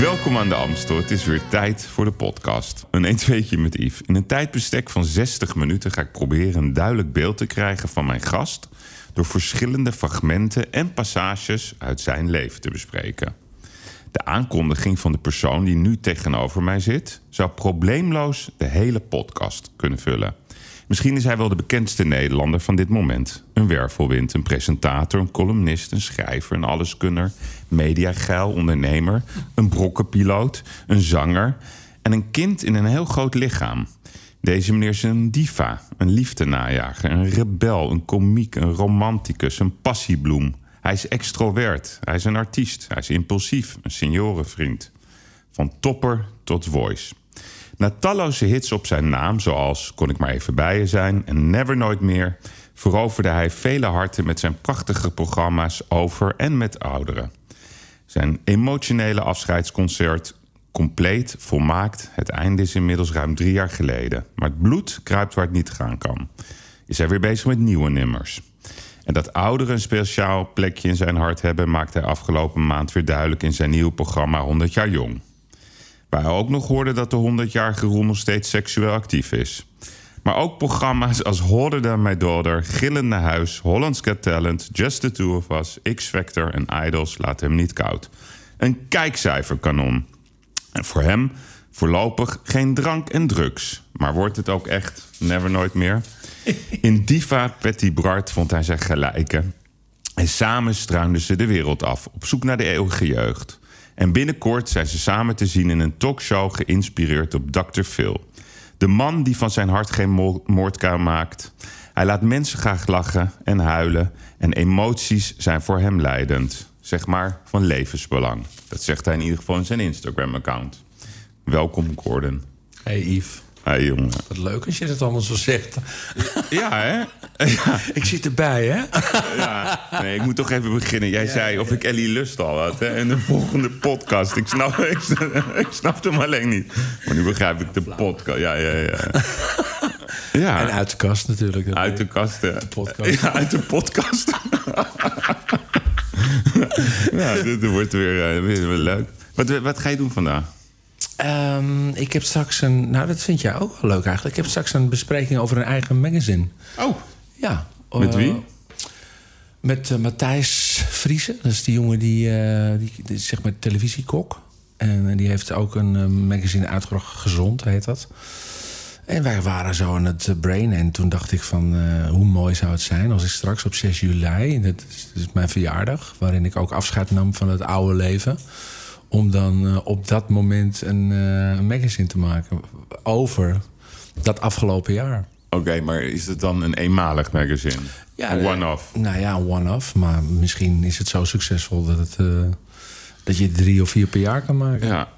Welkom aan de Amstel. Het is weer tijd voor de podcast. Een 1 2 met Yves. In een tijdbestek van 60 minuten ga ik proberen een duidelijk beeld te krijgen van mijn gast... door verschillende fragmenten en passages uit zijn leven te bespreken. De aankondiging van de persoon die nu tegenover mij zit... zou probleemloos de hele podcast kunnen vullen. Misschien is hij wel de bekendste Nederlander van dit moment. Een wervelwind, een presentator, een columnist, een schrijver, een alleskunner... mediageil, ondernemer, een brokkenpiloot, een zanger... en een kind in een heel groot lichaam. Deze meneer is een diva, een liefdenajager, een rebel, een komiek, een romanticus, een passiebloem... Hij is extrovert, hij is een artiest, hij is impulsief, een seniorenvriend. Van topper tot voice. Na talloze hits op zijn naam, zoals Kon ik maar even bij je zijn en Never Nooit meer, veroverde hij vele harten met zijn prachtige programma's over en met ouderen. Zijn emotionele afscheidsconcert, compleet, volmaakt, het einde is inmiddels ruim drie jaar geleden. Maar het bloed kruipt waar het niet gaan kan. Is hij weer bezig met nieuwe nummers. En dat ouderen een speciaal plekje in zijn hart hebben... maakt hij afgelopen maand weer duidelijk in zijn nieuwe programma 100 jaar jong. Waar hij ook nog hoorde dat de 100-jarige Roel nog steeds seksueel actief is. Maar ook programma's als Hoorder Than My Daughter, Gillend naar Huis... Holland's Got Talent, Just the Two of Us, X-Factor en Idols laten hem niet koud. Een kijkcijferkanon. En voor hem voorlopig geen drank en drugs. Maar wordt het ook echt never nooit meer... In Diva Petty Bart vond hij zijn gelijke. En samen struinden ze de wereld af, op zoek naar de eeuwige jeugd. En binnenkort zijn ze samen te zien in een talkshow geïnspireerd op Dr. Phil. De man die van zijn hart geen moordkuil maakt. Hij laat mensen graag lachen en huilen. En emoties zijn voor hem leidend. Zeg maar van levensbelang. Dat zegt hij in ieder geval in zijn Instagram-account. Welkom, Gordon. Hey Yves. Hey, jongen. Wat leuk als je het allemaal zo zegt. Ja, hè? Ja. Ik zit erbij, hè? Ja. Nee, ik moet toch even beginnen. Jij zei of ik Ellie Lust al had, hè? In de volgende podcast. Ik snap, ik, ik snap hem alleen niet. Maar nu begrijp ik de podcast. Ja, ja, ja. ja. En uit de kast natuurlijk. Uit de kast, De podcast. Ja, uit de podcast. ja, dit wordt weer, uh, weer, weer leuk. Wat, wat ga je doen vandaag? Um, ik heb straks een... Nou, dat vind jij ook wel leuk eigenlijk. Ik heb straks een bespreking over een eigen magazine. Oh. Ja. Met wie? Uh, met uh, Matthijs Friese. Dat is die jongen die, die, die zeg maar televisiekok. En die heeft ook een magazine uitgebracht. Gezond heet dat. En wij waren zo aan het brain. En toen dacht ik van, hoe mooi zou het zijn... als ik straks op 6 juli, dat is, dat is mijn verjaardag... waarin ik ook afscheid nam van het oude leven om dan uh, op dat moment een, uh, een, magazine te maken over dat afgelopen jaar. Oké, okay, maar is het dan een eenmalig magazine? Ja, een one-off? Nou ja, een one-off. Maar misschien is het zo succesvol dat, het, uh, dat je drie of vier per jaar kan maken. Ja.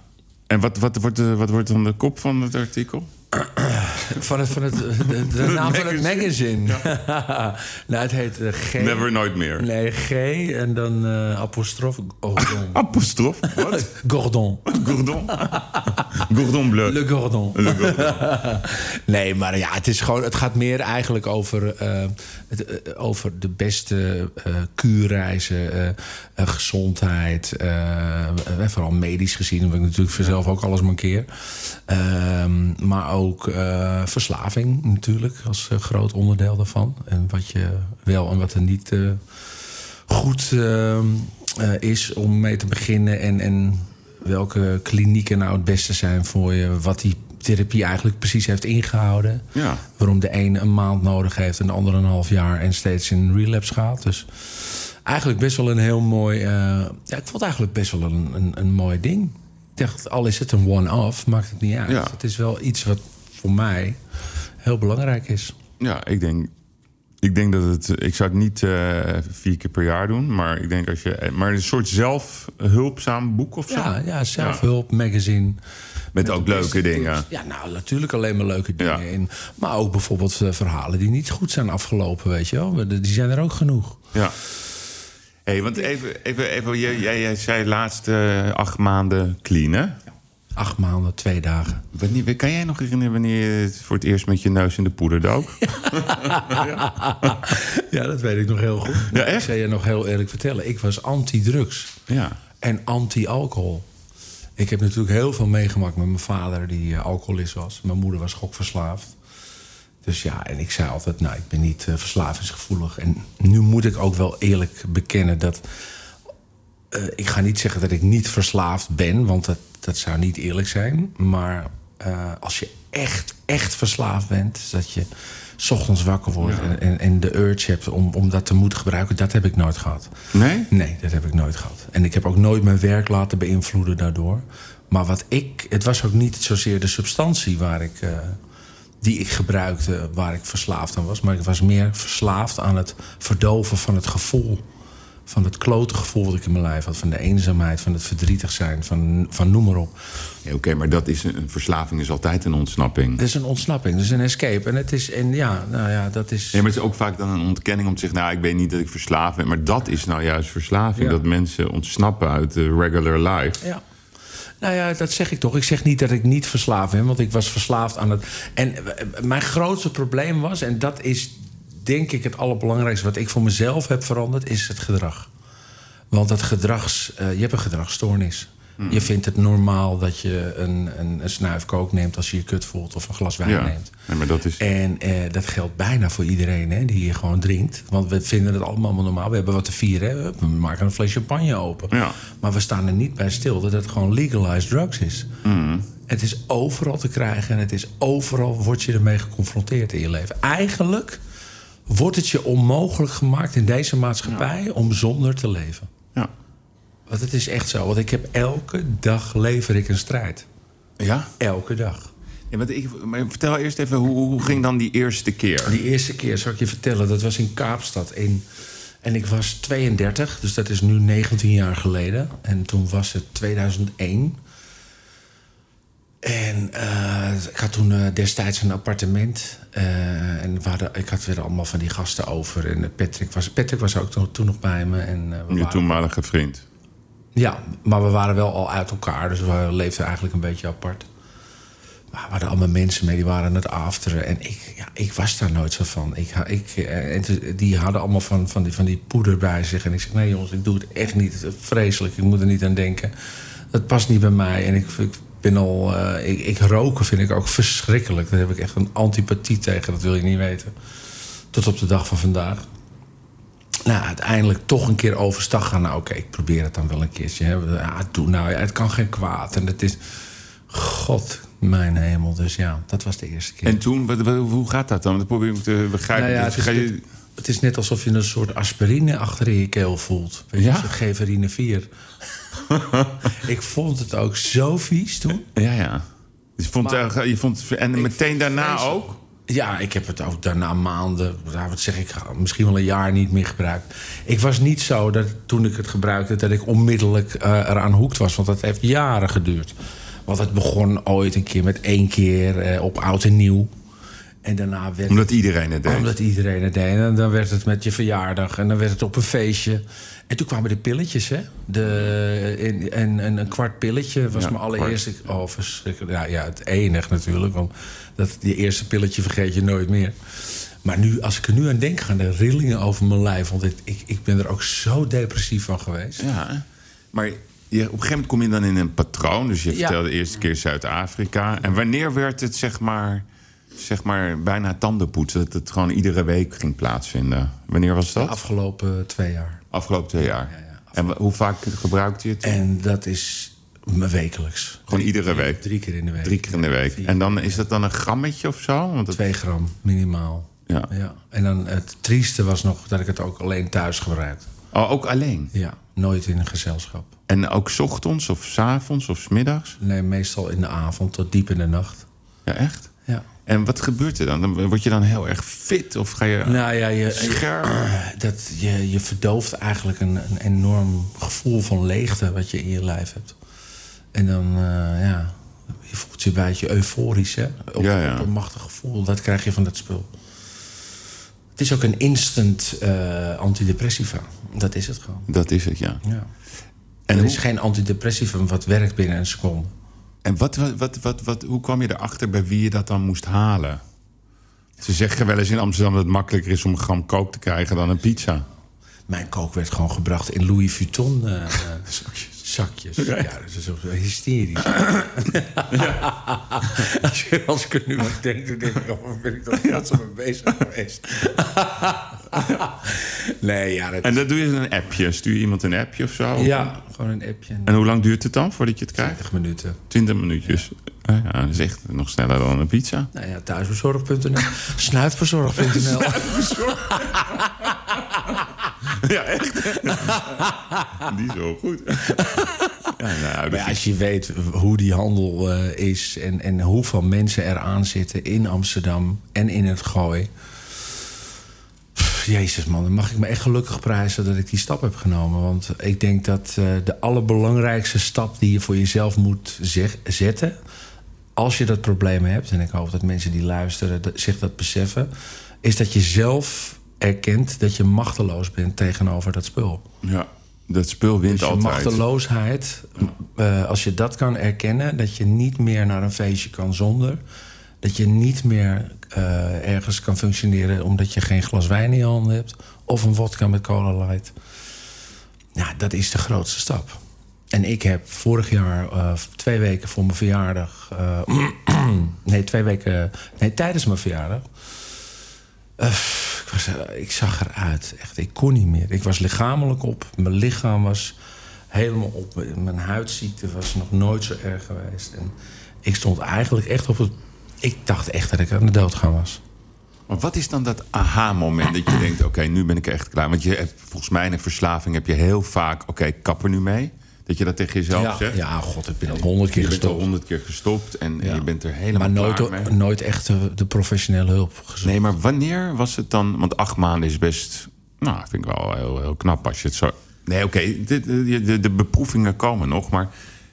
En wat, wat, wordt, wat wordt dan de kop van het artikel? Van het, van het, de, de naam van het magazine. Ja. nou, het heet uh, G. Never Nooit meer. Nee, G en dan uh, apostrof. Gordon. apostrof? Wat? Gordon. Gordon. Gordon Bleu. Le Gordon. Le Gordon. nee, maar ja, het, is gewoon, het gaat meer eigenlijk over, uh, het, over de beste kuurreizen, gezondheid. vooral medisch gezien, omdat ik natuurlijk vanzelf ook alles mankeer. Ehm, maar ook uh, verslaving natuurlijk als uh, groot onderdeel daarvan. En wat je wel en wat er niet uh, goed is om mee te beginnen. En, en welke klinieken nou het beste zijn voor je. Wat die therapie eigenlijk precies heeft ingehouden. Ja. Waarom de een een maand nodig heeft en de ander een half jaar... en steeds in relapse gaat. Dus eigenlijk best wel een heel mooi... ja, ik vond het eigenlijk best wel een, een, een mooi ding dacht, al is het een one-off, maakt het niet uit. Ja. Het is wel iets wat voor mij heel belangrijk is. Ja, ik denk, ik denk dat het. Ik zou het niet uh, vier keer per jaar doen, maar ik denk als je. Maar een soort zelfhulpzaam boek of zo. Ja, ja zelfhulp, ja. magazine. Met, Met ook leuke dingen. Ja, nou, natuurlijk alleen maar leuke dingen ja. in. Maar ook bijvoorbeeld uh, verhalen die niet goed zijn afgelopen, weet je wel. Die zijn er ook genoeg. Ja. Hey, want even, even, even jij, jij zei laatst uh, acht maanden clean, hè? Acht maanden, twee dagen. Wanneer, kan jij nog herinneren wanneer je voor het eerst met je neus in de poeder dook? ja. ja, dat weet ik nog heel goed. Ja, echt? Ik zal je nog heel eerlijk vertellen. Ik was anti-drugs ja. en anti-alcohol. Ik heb natuurlijk heel veel meegemaakt met mijn vader, die uh, alcoholist was. Mijn moeder was gokverslaafd. Dus ja, en ik zei altijd, nou, ik ben niet uh, verslavingsgevoelig. En nu moet ik ook wel eerlijk bekennen dat... Uh, ik ga niet zeggen dat ik niet verslaafd ben, want dat, dat zou niet eerlijk zijn. Maar uh, als je echt, echt verslaafd bent, dat je s ochtends wakker wordt ja. en, en, en, de urge hebt om, om dat te moeten gebruiken, dat heb ik nooit gehad. Nee? Nee, dat heb ik nooit gehad. En ik heb ook nooit mijn werk laten beïnvloeden daardoor. Maar wat ik, het was ook niet zozeer de substantie waar ik, uh, die ik gebruikte, waar ik verslaafd aan was. Maar ik was meer verslaafd aan het verdoven van het gevoel. Van het klote gevoel dat ik in mijn lijf had. Van de eenzaamheid, van het verdrietig zijn, van, van noem maar op. Ja, Oké, okay, maar dat is een, een, verslaving is altijd een ontsnapping. Het is een ontsnapping, het is een escape. En het is, en ja, nou ja, dat is... Ja, maar het is ook vaak dan een ontkenning om te zeggen... nou, ik weet niet dat ik verslaafd ben. Maar dat is nou juist verslaving. Ja. Dat mensen ontsnappen uit de regular life. Ja. Nou ja, dat zeg ik toch. Ik zeg niet dat ik niet verslaafd ben, want ik was verslaafd aan het. En mijn grootste probleem was, en dat is denk ik het allerbelangrijkste wat ik voor mezelf heb veranderd, is het gedrag. Want dat gedrags, uh, je hebt een gedragsstoornis. Mm. Je vindt het normaal dat je een, een, een snuifkook neemt als je je kut voelt of een glas wijn ja. neemt. Ja, maar dat is... En uh, dat geldt bijna voor iedereen hè, die hier gewoon drinkt. Want we vinden het allemaal normaal. We hebben wat te vieren. Hè. We maken een fles champagne open. Ja. Maar we staan er niet bij stil dat het gewoon legalized drugs is. Mm. Het is overal te krijgen en het is overal word je ermee geconfronteerd in je leven. Eigenlijk wordt het je onmogelijk gemaakt in deze maatschappij ja. om zonder te leven. Want het is echt zo. Want ik heb elke dag lever ik een strijd. Ja? Elke dag. Ja, maar, ik, maar vertel eerst even, hoe, hoe ging dan die eerste keer? Die eerste keer, zal ik je vertellen, dat was in Kaapstad. In, en ik was 32, dus dat is nu 19 jaar geleden. En toen was het 2001. En uh, ik had toen uh, destijds een appartement. Uh, en hadden, ik had weer allemaal van die gasten over. En Patrick was, Patrick was ook toen, toen nog bij me. En, we Je toenmalige vriend? Ja, maar we waren wel al uit elkaar. Dus we leefden eigenlijk een beetje apart. Maar we hadden allemaal mensen mee, die waren het afteren. En ik, ja, ik was daar nooit zo van. Ik, ik, en die hadden allemaal van, van, die, van die poeder bij zich. En ik zeg, nee jongens, ik doe het echt niet. Vreselijk, ik moet er niet aan denken. Dat past niet bij mij. En ik, ik ben al, uh, ik, ik, roken vind ik ook verschrikkelijk. Daar heb ik echt een antipathie tegen, dat wil je niet weten. Tot op de dag van vandaag. Nou, uiteindelijk toch een keer overstag gaan. Nou, oké, okay, ik probeer het dan wel een keertje. Hè. Ja, doe nou, ja, het kan geen kwaad. En het is, god, mijn hemel. Dus ja, dat was de eerste keer. En toen, wat, wat, hoe gaat dat dan? Dat probeer ik te begrijpen. Nou ja, het, is, Ga je... het is net alsof je een soort aspirine achter in je keel voelt. Weet Ja? je, geverine 4. ik vond het ook zo vies toen. Ja, ja. Dus je vond, Maar- je vond, en meteen daarna vreselijk. ook? Ja, ik heb het ook daarna maanden, wat zeg ik, misschien wel een jaar niet meer gebruikt. Ik was niet zo dat toen ik het gebruikte, dat ik onmiddellijk uh, eraan hoekt was. Want dat heeft jaren geduurd. Want het begon ooit een keer met één keer uh, op oud en nieuw. En daarna werd Omdat iedereen het deed. omdat iedereen het deed. En dan werd het met je verjaardag. En dan werd het op een feestje. En toen kwamen de pilletjes, hè? De, en, en, en een kwart pilletje was Ja, mijn allereerste... Oh, verschrikkelijk. Ja, ja, het enig natuurlijk. Want dat, die eerste pilletje vergeet je nooit meer. Maar nu, als ik er nu aan denk, gaan de rillingen over mijn lijf. Want ik, ik, ik ben er ook zo depressief van geweest. Ja, maar je, op een gegeven moment kom je dan in een patroon. Dus je Ja. vertelde de eerste keer Zuid-Afrika. En wanneer werd het, zeg maar, zeg maar, bijna tandenpoetsen? Dat het gewoon iedere week ging plaatsvinden. Wanneer was De dat? afgelopen twee jaar. Afgelopen twee jaar. Ja, ja, En hoe vaak gebruikte je het? En dat is me wekelijks. Gewoon iedere week? Drie keer in de week. Drie keer in de week. En dan is dat dan een grammetje of zo? Want het, Twee gram minimaal. ja. Ja. En dan het trieste was nog dat ik het ook alleen thuis gebruikte. Oh, ook alleen? Ja, nooit in een gezelschap. En ook ochtends of 's avonds of 's middags? Nee, meestal in de avond tot diep in de nacht. Ja, echt? En wat gebeurt er dan? dan? Word je dan heel erg fit? Of ga je Nou ja, je, scherp? je, dat, je, je verdooft eigenlijk een, een enorm gevoel van leegte wat je in je lijf hebt. En dan, eh, ja, je voelt je een beetje euforisch, hè? Op, Ja, ja. op een machtig gevoel. Dat krijg je van dat spul. Het is ook een instant eh, antidepressiva. Dat is het gewoon. Dat is het, ja. Ja. En er hoe- is geen antidepressivum wat werkt binnen een seconde. En wat, wat, wat, wat, hoe kwam je erachter bij wie je dat dan moest halen? Ze zeggen wel eens in Amsterdam dat het makkelijker is om een gram kook te krijgen dan een pizza. Mijn kook werd gewoon gebracht in Louis Vuitton eh, zakjes. Ja, dat is zo hysterisch. als, je, als ik er nu aan denk, dan denk ik... Oh, waar ben ik ja. zo mee bezig geweest? nee, ja... Dat... En dat doe je in een appje? Stuur je iemand een appje of zo? Ja, gewoon een appje. En hoe lang duurt het dan voordat je het krijgt? 20 minuten. 20 minuutjes. Ja. ja, dat is echt nog sneller dan een pizza. Nou ja, thuisbezorg.nl. Snuifbezorg.nl. ja, echt. die is wel goed. Ja, nou, maar als je weet hoe die handel uh, is en, en hoeveel mensen er aan zitten in Amsterdam en in het Gooi. Pff, jezus man, dan mag ik me echt gelukkig prijzen dat ik die stap heb genomen. Want ik denk dat uh, de allerbelangrijkste stap die je voor jezelf moet zeg, zetten... als je dat probleem hebt, en ik hoop dat mensen die luisteren zich dat beseffen... is dat je zelf erkent dat je machteloos bent tegenover dat spul. Ja, dat spul wint dus je altijd. machteloosheid, uh, als je dat kan erkennen... dat je niet meer naar een feestje kan zonder... dat je niet meer uh, ergens kan functioneren... omdat je geen glas wijn in je handen hebt... of een vodka met cola light. Ja, dat is de grootste stap. En ik heb vorig jaar, uh, twee weken voor mijn verjaardag... nee, twee weken... Nee, tijdens mijn verjaardag... Ik, zag eruit. Echt, ik kon niet meer. Ik was lichamelijk op. Mijn lichaam was helemaal op. Mijn huidziekte was nog nooit zo erg geweest. En ik stond eigenlijk echt op het... Ik dacht echt dat ik aan de dood gaan was. Maar wat is dan dat aha-moment dat je denkt... oké, nu ben ik echt klaar? Want je volgens mij in een verslaving heb je heel vaak... oké, okay, kap er nu mee. Dat je dat tegen jezelf ja, zegt? Ja, god, ik ben al honderd keer je gestopt. Je bent al honderd keer gestopt en ja. je bent er helemaal maar nooit, klaar mee. nooit echt de, de, professionele hulp gezocht. Nee, maar wanneer was het dan... Want acht maanden is best... Nou, vind ik wel heel, heel knap als je het zo... Nee, oké, okay, de, de, beproevingen komen nog, maar...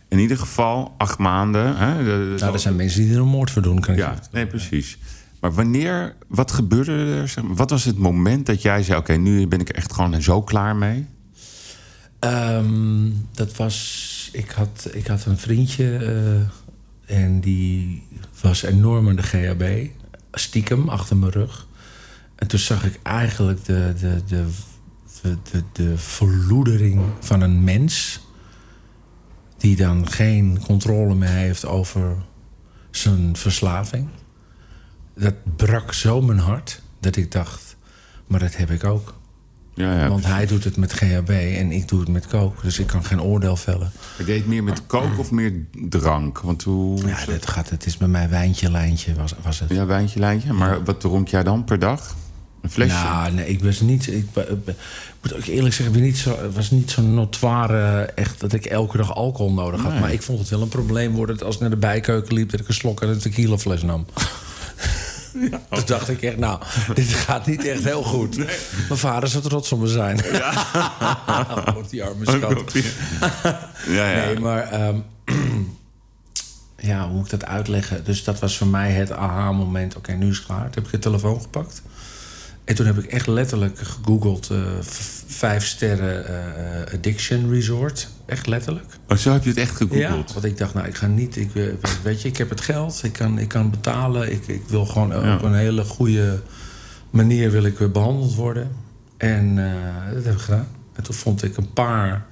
In ieder geval acht maanden. Hè, de, nou, er zijn mensen die er een moord voor doen. Kan ja, nee, precies. Maar wanneer, wat gebeurde er? Wat was het moment dat jij zei: Oké, okay, nu ben ik echt gewoon zo klaar mee? Um, dat was. Ik had, ik had een vriendje. Uh, en die was enorm aan de GHB. Stiekem achter mijn rug. En toen zag ik eigenlijk de, de, de, de, de, de verloedering van een mens. die dan geen controle meer heeft over zijn verslaving. Dat brak zo mijn hart dat ik dacht: maar dat heb ik ook. Ja, ja, Want hij doet het met GHB en ik doe het met coke. Dus ik kan geen oordeel vellen. Ik deed meer met coke of meer drank? Want hoe... Ja, dat gaat, het is bij mij wijntje, lijntje was, was het. Ja, wijntje, lijntje. Maar ja. wat dronk jij dan per dag? Een flesje? Nou, nee, ik was niet... Ik, ik, ik moet ook eerlijk zeggen, ik ben niet zo, was niet zo notoire... echt dat ik elke dag alcohol nodig had. Nee. Maar ik vond het wel een probleem worden... als ik naar de bijkeuken liep... dat ik een slok uit een tequila fles nam. Ja. Toen dacht ik echt, nou, dit gaat niet echt heel goed. Nee. Mijn vader zou trots op me zijn. Ja. oh, die arme schat. ja, ja. Nee, maar... Um, ja, hoe moet ik dat uitleggen? Dus dat was voor mij het aha-moment. Oké, okay, nu is het klaar. Toen heb ik de telefoon gepakt. En toen heb ik echt letterlijk gegoogeld... Uh, vijf sterren uh, addiction resort. Echt letterlijk. Oh, zo heb je het echt gegoogeld? Ja, want ik dacht, nou, ik ga niet... Ik, weet je, ik heb het geld. Ik kan, ik kan betalen. Ik, ik wil gewoon ja. op een hele goede manier wil ik behandeld worden. En uh, dat heb ik gedaan. En toen vond ik een paar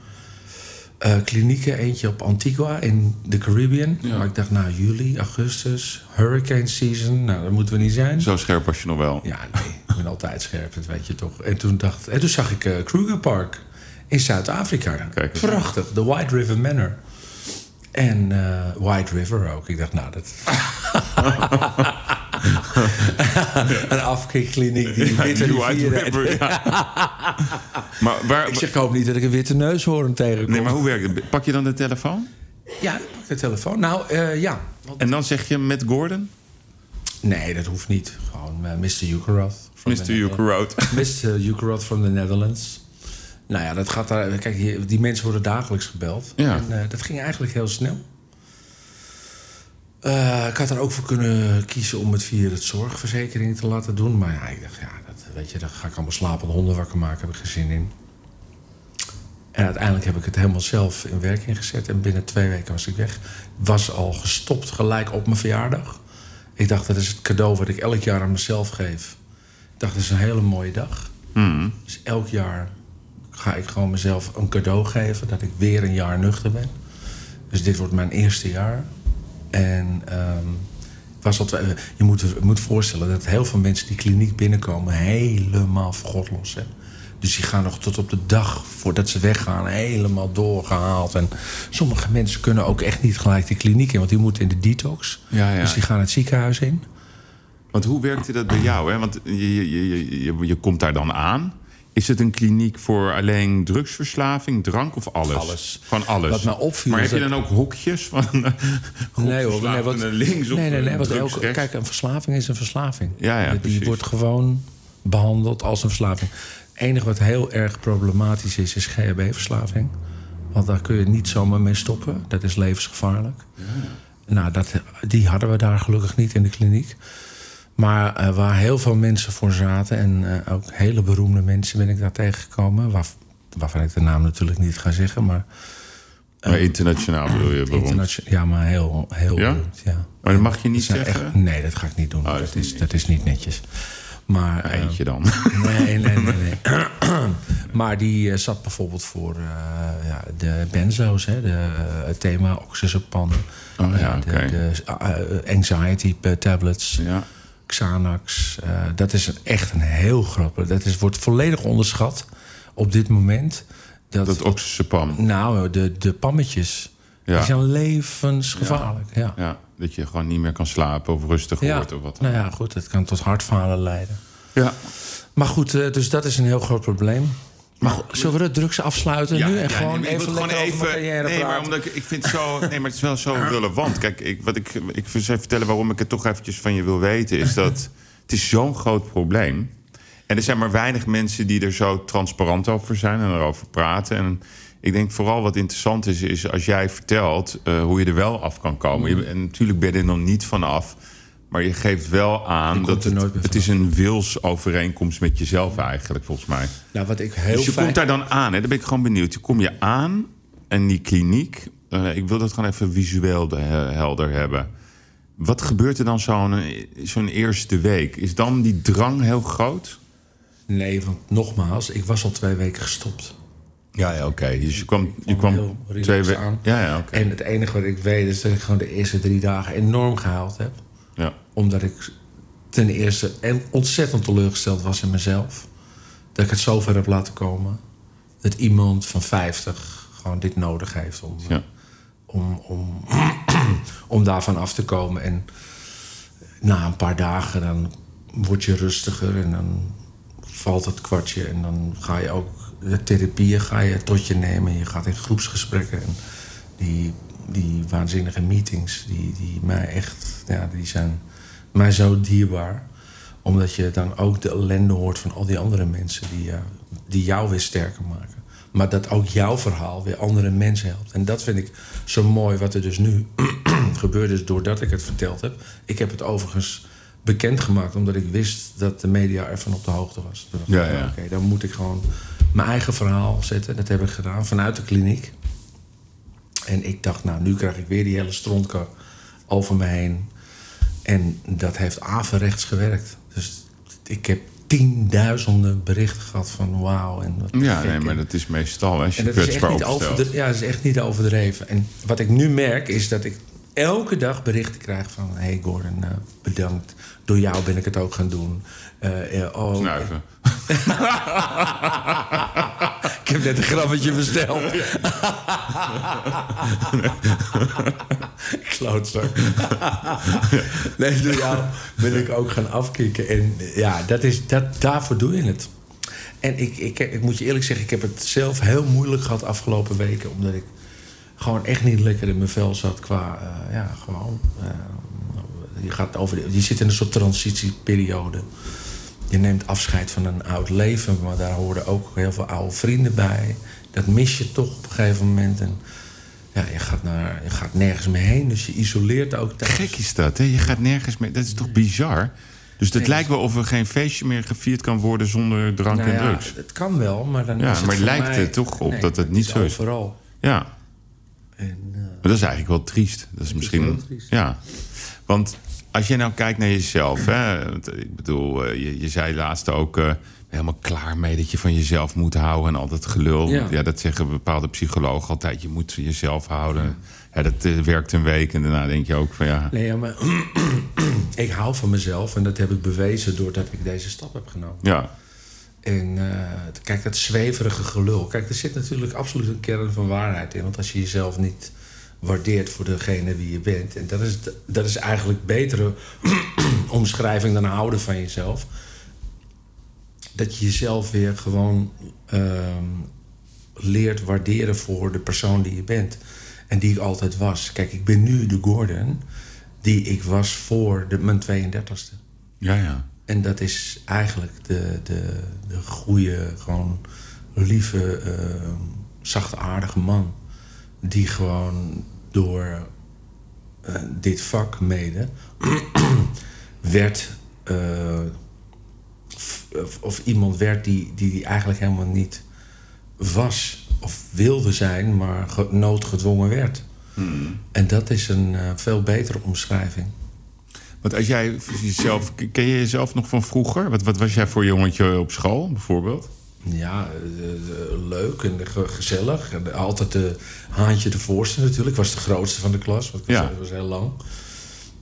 uh, klinieken. Eentje op Antigua in de Caribbean. Ja. Maar ik dacht, nou, juli, augustus, hurricane season. Nou, dat moeten we niet zijn. Zo scherp was je nog wel? Ja, nee. ik ben altijd scherp, dat weet je toch. En toen, dacht, en toen zag ik uh, Kruger Park in Zuid-Afrika. Prachtig, de White River Manor. En uh, White River ook. Ik dacht, nou, dat... een afkikkliniek die witte ja. maar waar, ik zeg, ik hoop niet dat ik een witte neushoorn tegenkom. Nee, maar hoe werkt het? Pak je dan de telefoon? Ja, ik pak de telefoon. Nou, uh, ja. Want... En dan zeg je met Gordon? Nee, dat hoeft niet. Gewoon uh, Mr. Ukeroth. Mr. Ukeroth. Mr. Ukeroth from the Netherlands. Nou ja, dat gaat daar. Kijk, die, die mensen worden dagelijks gebeld. Ja. En uh, dat ging eigenlijk heel snel. Uh, ik had er ook voor kunnen kiezen om het via het zorgverzekering te laten doen. Maar ja, ik dacht, ja, dat, weet je, dan ga ik allemaal slapende honden wakker maken. Heb ik geen zin in. En uiteindelijk heb ik het helemaal zelf in werking gezet. En binnen twee weken was ik weg. Was al gestopt gelijk op mijn verjaardag. Ik dacht, dat is het cadeau wat ik elk jaar aan mezelf geef. Ik dacht, dat is een hele mooie dag. Mm. Dus elk jaar ga ik gewoon mezelf een cadeau geven dat ik weer een jaar nuchter ben. Dus dit wordt mijn eerste jaar. En ehm, was al twee- je moet je moet voorstellen dat heel veel mensen die kliniek binnenkomen helemaal voor God los zijn. Dus die gaan nog tot op de dag voordat ze weggaan helemaal doorgehaald. En sommige mensen kunnen ook echt niet gelijk de kliniek in, want die moeten in de detox. Ja, ja. Dus die gaan het ziekenhuis in. Want hoe werkte dat bij jou? Hè? Want je, je, je, je, je komt daar dan aan. Is het een kliniek voor alleen drugsverslaving, drank of alles? Alles. Gewoon alles. Wat mij opviel Maar heb je dan ook hokjes van eh, Nee hoor, nee, wat, links of nee, nee, elke, rechts? kijk, een verslaving is een verslaving. Ja, ja, die precies. wordt gewoon behandeld als een verslaving. Het enige wat heel erg problematisch is, is GHB-verslaving. Want daar kun je niet zomaar mee stoppen. Dat is levensgevaarlijk. Nou, dat, die hadden we daar gelukkig niet in de kliniek. Maar eh, waar heel veel mensen voor zaten... en eh, ook hele beroemde mensen ben ik daar tegengekomen... Waar, waarvan ik de naam natuurlijk niet ga zeggen... maar Maar internationaal bedoel je beroemd. ja, maar heel, heel Ja? beroemd, ja. Maar dat mag je niet zeggen? echt- nee, dat ga ik niet doen. Oh, dat is niet dat is niet netjes. Maar, eh, Eentje dan. nee, nee, nee. nee. maar die eh, zat bijvoorbeeld voor eh, ja, de benzo's, hè, de, eh, het thema oxazepam. Oh, ja, de, de eh, anxiety tablets, ja. Xanax. eh, dat is echt een heel groot... Dat is, wordt volledig onderschat op dit moment. Dat, Dat oxazepam. nou, de, de pammetjes... Ja. Die zijn levensgevaarlijk, ja. Ja, dat je gewoon niet meer kan slapen of rustig Ja, wordt of wat. nou ja, goed, het kan tot hartfalen leiden. Ja. Maar goed, eh, dus dat is een heel groot probleem. Maar zullen we de drugs afsluiten nu? En ja, gewoon nee, even mijn carrière nee, maar omdat ik, ik vind het zo, nee, maar het is wel zo relevant. Kijk, ik, wat ik, ik wil even vertellen waarom ik het toch eventjes van je wil weten, is dat het is zo'n groot probleem. En er zijn maar weinig mensen die er zo transparant over zijn en erover praten. En ik denk vooral wat interessant is, is als jij vertelt eh, hoe je er wel af kan komen. Je- en natuurlijk ben je er nog niet vanaf. Maar je geeft wel aan dat het, is een wilsovereenkomst met jezelf eigenlijk, volgens mij. Nou, wat ik heel Dus je fijn... komt daar dan aan, hè? dan ben ik gewoon benieuwd. Je kom je aan en die kliniek, eh, ik wil dat gewoon even visueel de- he- helder hebben. Wat gebeurt er dan zo'n zo'n eerste week? Is dan die drang heel groot? Nee, want nogmaals, ik was al twee weken gestopt. Ja, ja oké. Dus je kwam, je kwam kwam heel relaxed twee weken. aan. Ja, ja, oké. En het enige wat ik weet is dat ik gewoon de eerste drie dagen enorm gehaald heb. Omdat ik ten eerste en ontzettend teleurgesteld was in mezelf. Dat ik het zover heb laten komen. Dat iemand van 50 gewoon dit nodig heeft om, Ja. om, om, om daarvan af te komen. En na een paar dagen dan word je rustiger en dan valt het kwartje. En dan ga je ook de therapieën ga je tot je nemen. Je gaat in groepsgesprekken. En die, die waanzinnige meetings, die, die mij echt, ja, die zijn mij zo dierbaar. Omdat je dan ook de ellende hoort van al die andere mensen die, eh, die jou weer sterker maken. Maar dat ook jouw verhaal weer andere mensen helpt. En dat vind ik zo mooi wat er dus nu gebeurd is doordat ik het verteld heb. Ik heb het overigens bekendgemaakt omdat ik wist dat de media ervan op de hoogte was. Toen dacht ik, Ja, ja. Oké, dan moet ik gewoon mijn eigen verhaal zetten. Dat heb ik gedaan vanuit de kliniek. En ik dacht, nou, nu krijg ik weer die hele strontkar over me heen. En dat heeft averechts gewerkt. Dus ik heb tienduizenden berichten gehad van wauw. En wat Ja, nee, maar dat is meestal als je en dat is echt kwetsbaar niet opstelt. over ja, dat is echt niet overdreven. En wat ik nu merk is dat ik elke dag berichten krijg van... hey Gordon, eh, bedankt. Door jou ben ik het ook gaan doen. Eh, eh, oh, Snuiven. ik heb net een grammetje besteld. Klootzak. nee, door jou ben ik ook gaan afkicken. En ja, dat is, dat, daarvoor doe je het. En ik, ik, ik moet je eerlijk zeggen, ik heb het zelf heel moeilijk gehad afgelopen weken. Omdat ik gewoon echt niet lekker in mijn vel zat qua, eh, ja, gewoon... je, gaat over, je zit in een soort transitieperiode. Je neemt afscheid van een oud leven, maar daar horen ook heel veel oude vrienden bij. Dat mis je toch op een gegeven moment. En ja, je gaat, naar, je gaat nergens meer heen, dus je isoleert ook thuis. Gek is dat, hè? Je gaat nergens meer. Dat is toch bizar? Dus het Nee. lijkt wel of er geen feestje meer gevierd kan worden zonder drank Nou en ja, drugs. het kan wel, maar dan Ja, is het maar lijkt mij- er toch op Nee, dat het niet zo is. overal. Ja, En, eh, maar dat is eigenlijk wel triest. Dat is misschien. triest. Ja, want als je nou kijkt naar jezelf, hè, want, ik bedoel, eh, je, je zei laatst ook, eh, helemaal klaar mee dat je van jezelf moet houden en al dat gelul. Ja. Ja, dat zeggen bepaalde psychologen altijd. Je moet van jezelf houden. Ja, dat eh, werkt een week en daarna denk je ook van ja. Nee, ja, maar ik hou van mezelf en dat heb ik bewezen doordat ik deze stap heb genomen. Ja, En eh, kijk, dat zweverige gelul. Kijk, er zit natuurlijk absoluut een kern van waarheid in. Want als je jezelf niet waardeert voor degene wie je bent. En dat is, dat is eigenlijk betere omschrijving dan houden van jezelf. Dat je jezelf weer gewoon ehm, leert waarderen voor de persoon die je bent. En die ik altijd was. Kijk, ik ben nu de Gordon die ik was voor de, mijn 32e. ja, ja. En dat is eigenlijk de, de, de goede, gewoon lieve, uh, zachtaardige man. Die gewoon door uh, dit vak mede werd. Uh, of, of, iemand werd die, die, die eigenlijk helemaal niet was of wilde zijn, maar noodgedwongen werd. Hmm. En dat is een uh, veel betere omschrijving. Want als jij jezelf, ken je jezelf nog van vroeger? Wat, wat was jij voor jongetje op school, bijvoorbeeld? Ja, uh, leuk en gezellig. En altijd de haantje de voorste natuurlijk. Was de grootste van de klas, want ja. was heel lang.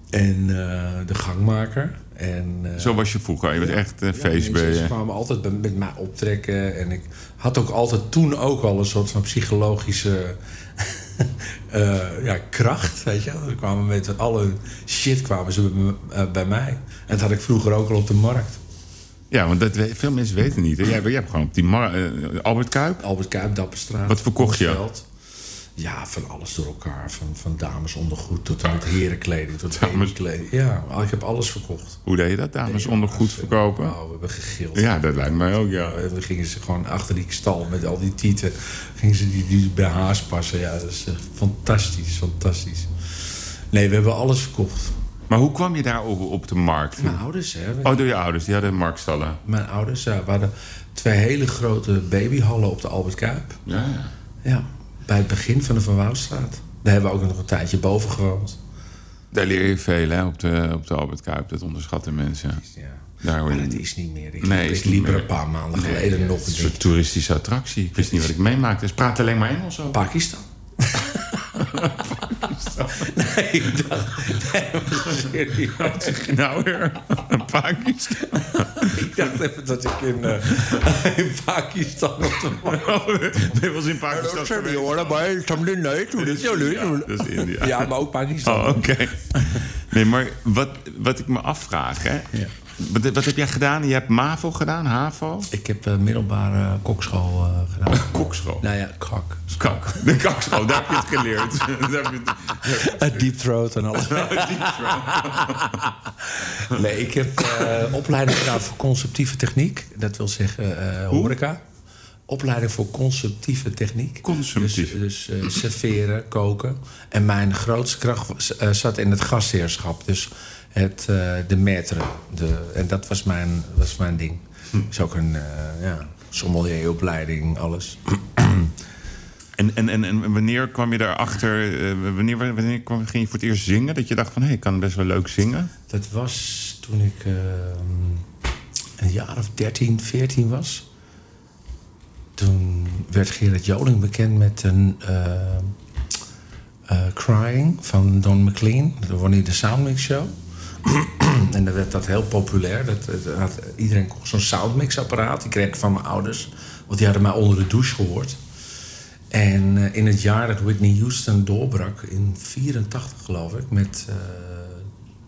En uh, de gangmaker. En, uh, Zo was je vroeger, je was echt een. Ja, ze kwamen altijd met mij optrekken. En ik had ook altijd toen ook al een soort van psychologische uh, ja, kracht, weet je. Ze kwamen met alle shit kwamen ze bij, bij mij. En dat had ik vroeger ook al op de markt. Ja, want dat, veel mensen weten niet. Jij, jij hebt gewoon op die mar uh, Albert Kuip? Albert Kuip, Dapperstraat. Wat verkocht je? Veld. Ja, van alles door elkaar. Van, van damesondergoed tot aan het herenkleding, tot kleding. Ja, ik heb alles verkocht. Hoe deed je dat, damesondergoed ja, verkopen? Nou, we hebben gegild. Ja, dat lijkt mij ook, ja. We gingen ze gewoon achter die stal met al die tieten... gingen ze die, die bij haars passen. Ja, dat is uh, fantastisch, fantastisch. Nee, we hebben alles verkocht. Maar hoe kwam je daar op, op de markt? Mijn ouders, hè. Oh, door je ouders. Die hadden marktstallen. Mijn ouders, ja. We hadden twee hele grote babyhallen op de Albert Kuip. Ja, ja. Ja, bij het begin van de Van Woudstraat. Daar hebben we ook nog een tijdje boven gewoond. Daar leer je veel, hè, op de, op de Albert Kuip. Dat onderschatten mensen. Ja. Daar maar het is niet meer. Ik, nee, ik liep er een paar maanden nee, geleden ja, nog. Het is een toeristische attractie. Ik wist niet wat ik meemaakte. Ze praten alleen maar Engels over. Pakistan. Pakistan. Nee, ik dacht... Nee, serieus. Wat zeg je nou weer? Pakistan? ik dacht even dat ik in, uh, in Pakistan op de je was in Pakistan geweest? hoor, maar something leuk. Dat is dat is India. Ja, maar ook Pakistan. Oh, oké. Okay. Nee, maar wat, wat ik me afvraag, hè... Ja. Wat, wat, heb jij gedaan? Je hebt MAVO gedaan, HAVO? Ik heb uh, middelbare uh, kokschool uh, gedaan. kokschool? Nou ja, kak. Kak. De kakschool, daar heb je het geleerd. daar heb je het... Deep throat en alles. Deep throat. nee, ik heb opleiding gedaan voor conceptieve techniek. Dat wil zeggen horeca. Opleiding voor conceptieve techniek. Consumptief. Dus, dus serveren, koken. En mijn grootste kracht zat in het gastheerschap. Dus het, uh, de maître. De, en dat was mijn, was mijn ding. Hm. is ook een ja, sommelieropleiding, alles. en, en, en, en wanneer kwam je daarachter... Wanneer, wanneer kwam, ging je voor het eerst zingen? Dat je dacht van, hé, hey, ik kan best wel leuk zingen? Dat was toen ik een jaar of 13, 14 was. Toen werd Gerard Joling bekend met een... Crying van Don McLean. Dat won de Soundmix Show. en dan werd dat heel populair. Dat, had, iedereen kocht zo'n soundmix-apparaat. Die kreeg ik van mijn ouders. Want die hadden mij onder de douche gehoord. En uh, in het jaar dat Whitney Houston doorbrak... in 84 geloof ik, met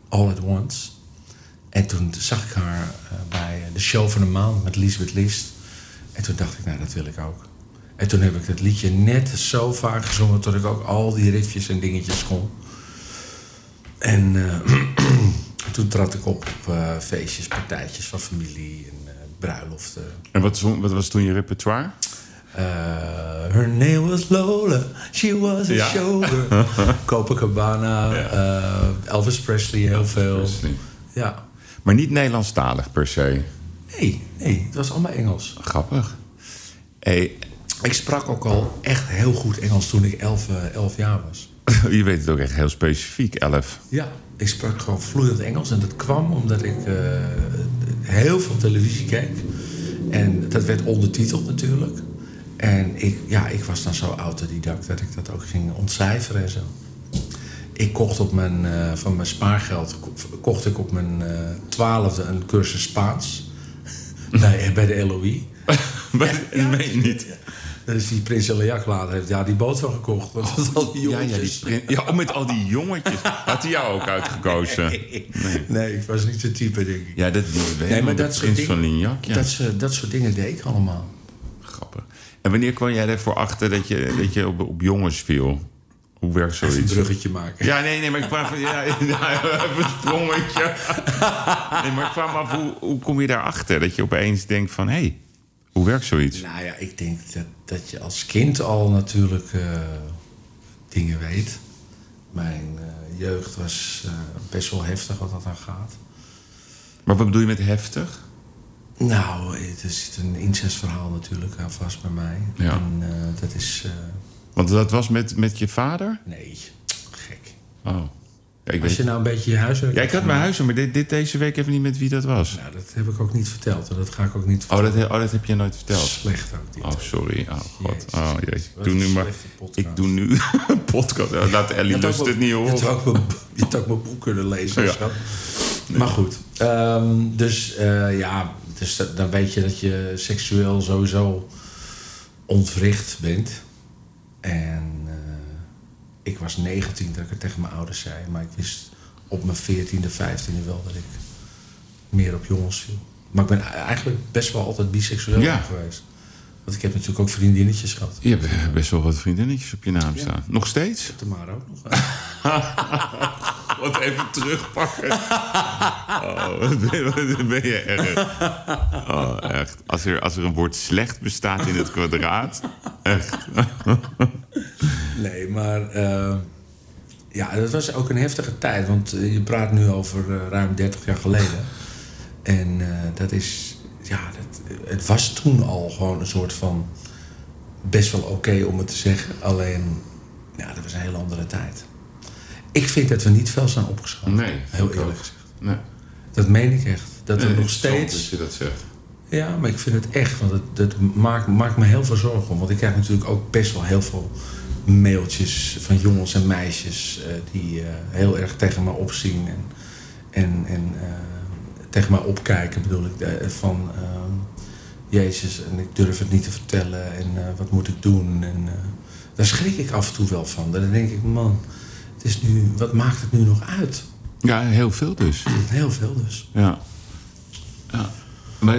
All At Once... En toen zag ik haar bij de show van de maand met Lisbeth List. En toen dacht ik, nou, dat wil ik ook. En toen heb ik dat liedje net zo vaak gezongen... tot ik ook al die riffjes en dingetjes kon. En uh, toen trad ik op op uh, feestjes, partijtjes van familie en uh, bruiloften. En wat, wat, was toen je repertoire? her name was Lola, she was a ja. showgirl. Copacabana, ja. Elvis Presley heel Elvis veel. Presley. Ja. Maar niet Nederlandstalig per se? Nee, nee, het was allemaal Engels. Grappig. Hey. Ik sprak ook al echt heel goed Engels toen ik 11 elf jaar was. Je weet het ook echt heel specifiek, elf. Ja, ik sprak gewoon vloeiend Engels. En dat kwam omdat ik uh, heel veel televisie keek. En dat werd ondertiteld natuurlijk. En ik, ja, ik was dan zo autodidact dat ik dat ook ging ontcijferen en zo. Ik kocht op mijn, eh, van mijn spaargeld kocht ik op mijn eh, twaalfde een cursus Spaans. Bij, bij de LOI. Ja, meen je niet. Dat is die Prins Eliak later heeft ja, die boot van gekocht. Met oh, al die jongetjes. Ja, ja, die ja, met al die jongetjes. Had hij jou ook uitgekozen? Nee, nee. ik was niet zo type, denk ik. Ja, dat weet nee, maar dat Prins van Lignac. Ja. Dat, dat soort dingen deed ik allemaal. Grappig. En wanneer kwam jij ervoor achter dat je, dat je op, op jongens viel? Hoe werkt zoiets? een bruggetje maken. Ja, nee, nee, maar ik vraag van... Ja, even een sprongetje. Nee, maar ik me af, hoe, hoe kom je daarachter? Dat je opeens denkt van, hé, hey, hoe werkt zoiets? Nou ja, ik denk dat, dat je als kind al natuurlijk uh, dingen weet. Mijn uh, jeugd was uh, best wel heftig wat dat aan gaat. Maar wat bedoel je met heftig? Nou, er zit een incestverhaal natuurlijk aan vast bij mij. Ja. En dat is... Want dat was met, met je vader? Nee, gek. Oh. Ja, ik Als je nou een beetje je huiswerk... Ja, ik had mijn huiswerk, maar dit, dit, deze week even niet met wie dat was. Nou, dat heb ik ook niet verteld. En dat ga ik ook niet vertellen. Oh, dat, oh, dat heb je nooit verteld? Slecht ook niet. Oh, sorry. Oh, god. Oh, jezus. Ik doe nu maar... Ik doe nu een podcast. Laat Ellie lust het niet horen. Je had ook mijn boek kunnen lezen. Ja. Maar goed. Um, dus uh, ja, dus dan weet je dat je seksueel sowieso ontwricht bent. En uh, ik was 19 dat ik het tegen mijn ouders zei. Maar ik wist op mijn 14e, 15e wel dat ik meer op jongens viel. Maar ik ben eigenlijk best wel altijd biseksueel ja. geweest. Want ik heb natuurlijk ook vriendinnetjes gehad. Je hebt best wel wat vriendinnetjes op je naam staan. Nog steeds? Maar ook nog. wat even terugpakken. Oh, wat ben je erg. Oh, echt. Als er, als er een woord slecht bestaat in het kwadraat. Echt. nee, maar... Uh, ja, dat was ook een heftige tijd. Want eh, je praat nu over uh, ruim 30 jaar geleden. En uh, dat is... Ja, dat, het was toen al gewoon een soort van... Best wel oké om het te zeggen. Alleen, ja, dat was een hele andere tijd. Ik vind dat we niet veel zijn opgeschoten. Nee. Heel eerlijk gezegd. Nee. Dat meen ik echt. Dat nee, er nog steeds... dat je dat zegt. Ja, maar ik vind het echt. Want het, dat maakt, maakt me heel veel zorgen om. Want ik krijg natuurlijk ook best wel heel veel mailtjes van jongens en meisjes... Uh, die uh, heel erg tegen me opzien. En, en, en uh, tegen mij opkijken, bedoel ik. van, Jezus, en ik durf het niet te vertellen. En wat moet ik doen? En daar schrik ik af en toe wel van. Dan denk ik, man is nu, wat maakt het nu nog uit? Ja, heel veel dus. Heel veel dus. Ja. ja. Maar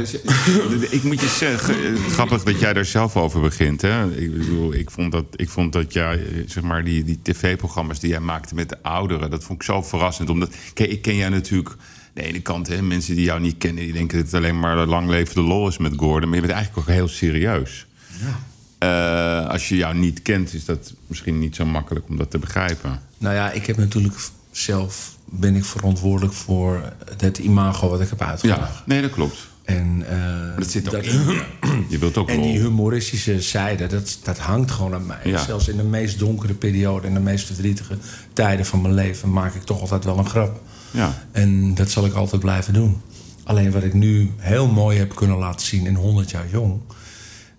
ik moet je zeggen, grappig dat jij daar zelf over begint. Hè? Ik, bedoel, ik, vond dat, ik vond dat jij, zeg maar, die, die tv-programma's die jij maakte met de ouderen, dat vond ik zo verrassend. Omdat, kijk, ik ken jij natuurlijk de ene kant, hè, mensen die jou niet kennen, die denken dat het alleen maar lang leven de lol is met Gordon. Maar je bent eigenlijk ook heel serieus. Ja. Uh, als je jou niet kent, is dat misschien niet zo makkelijk om dat te begrijpen. Nou ja, ik heb natuurlijk zelf ben ik verantwoordelijk voor het imago wat ik heb uitgebracht. Ja, nee, dat klopt. En, uh, dat zit ook in. Je wilt ook En die humoristische zijde, dat, dat hangt gewoon aan mij. Ja. Zelfs in de meest donkere periode... en de meest verdrietige tijden van mijn leven... maak ik toch altijd wel een grap. Ja. En dat zal ik altijd blijven doen. Alleen wat ik nu heel mooi heb kunnen laten zien in 100 jaar jong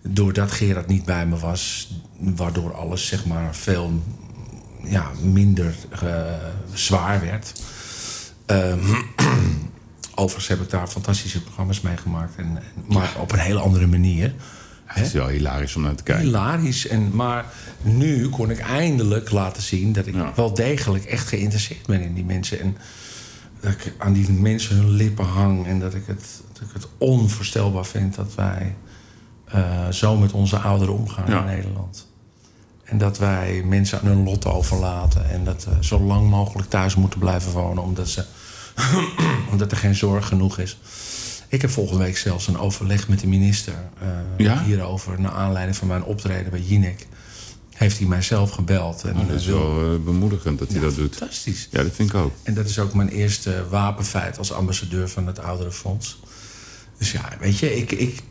doordat Gerard niet bij me was, waardoor alles zeg maar veel ja, minder uh, zwaar werd. Um, overigens heb ik daar fantastische programma's mee gemaakt, en, maar op een hele andere manier. Het is wel hilarisch om naar te kijken. Hilarisch. En, maar nu kon ik eindelijk laten zien dat ik wel degelijk echt geïnteresseerd ben in die mensen. En dat ik aan die mensen hun lippen hang. En dat ik het, dat ik het onvoorstelbaar vind dat wij uh, zo met onze ouderen omgaan in Nederland. En dat wij mensen aan hun lot overlaten. En dat ze zo lang mogelijk thuis moeten blijven wonen. Omdat, ze, omdat er geen zorg genoeg is. Ik heb volgende week zelfs een overleg met de minister. Uh, Hierover. Naar aanleiding van mijn optreden bij Jinek. Heeft hij mij zelf gebeld. En, oh, dat is wel uh, bemoedigend dat hij dat doet. Fantastisch. Ja, dat vind ik ook. En dat is ook mijn eerste wapenfeit als ambassadeur van het Ouderenfonds. Dus ja, weet je, ik, ik,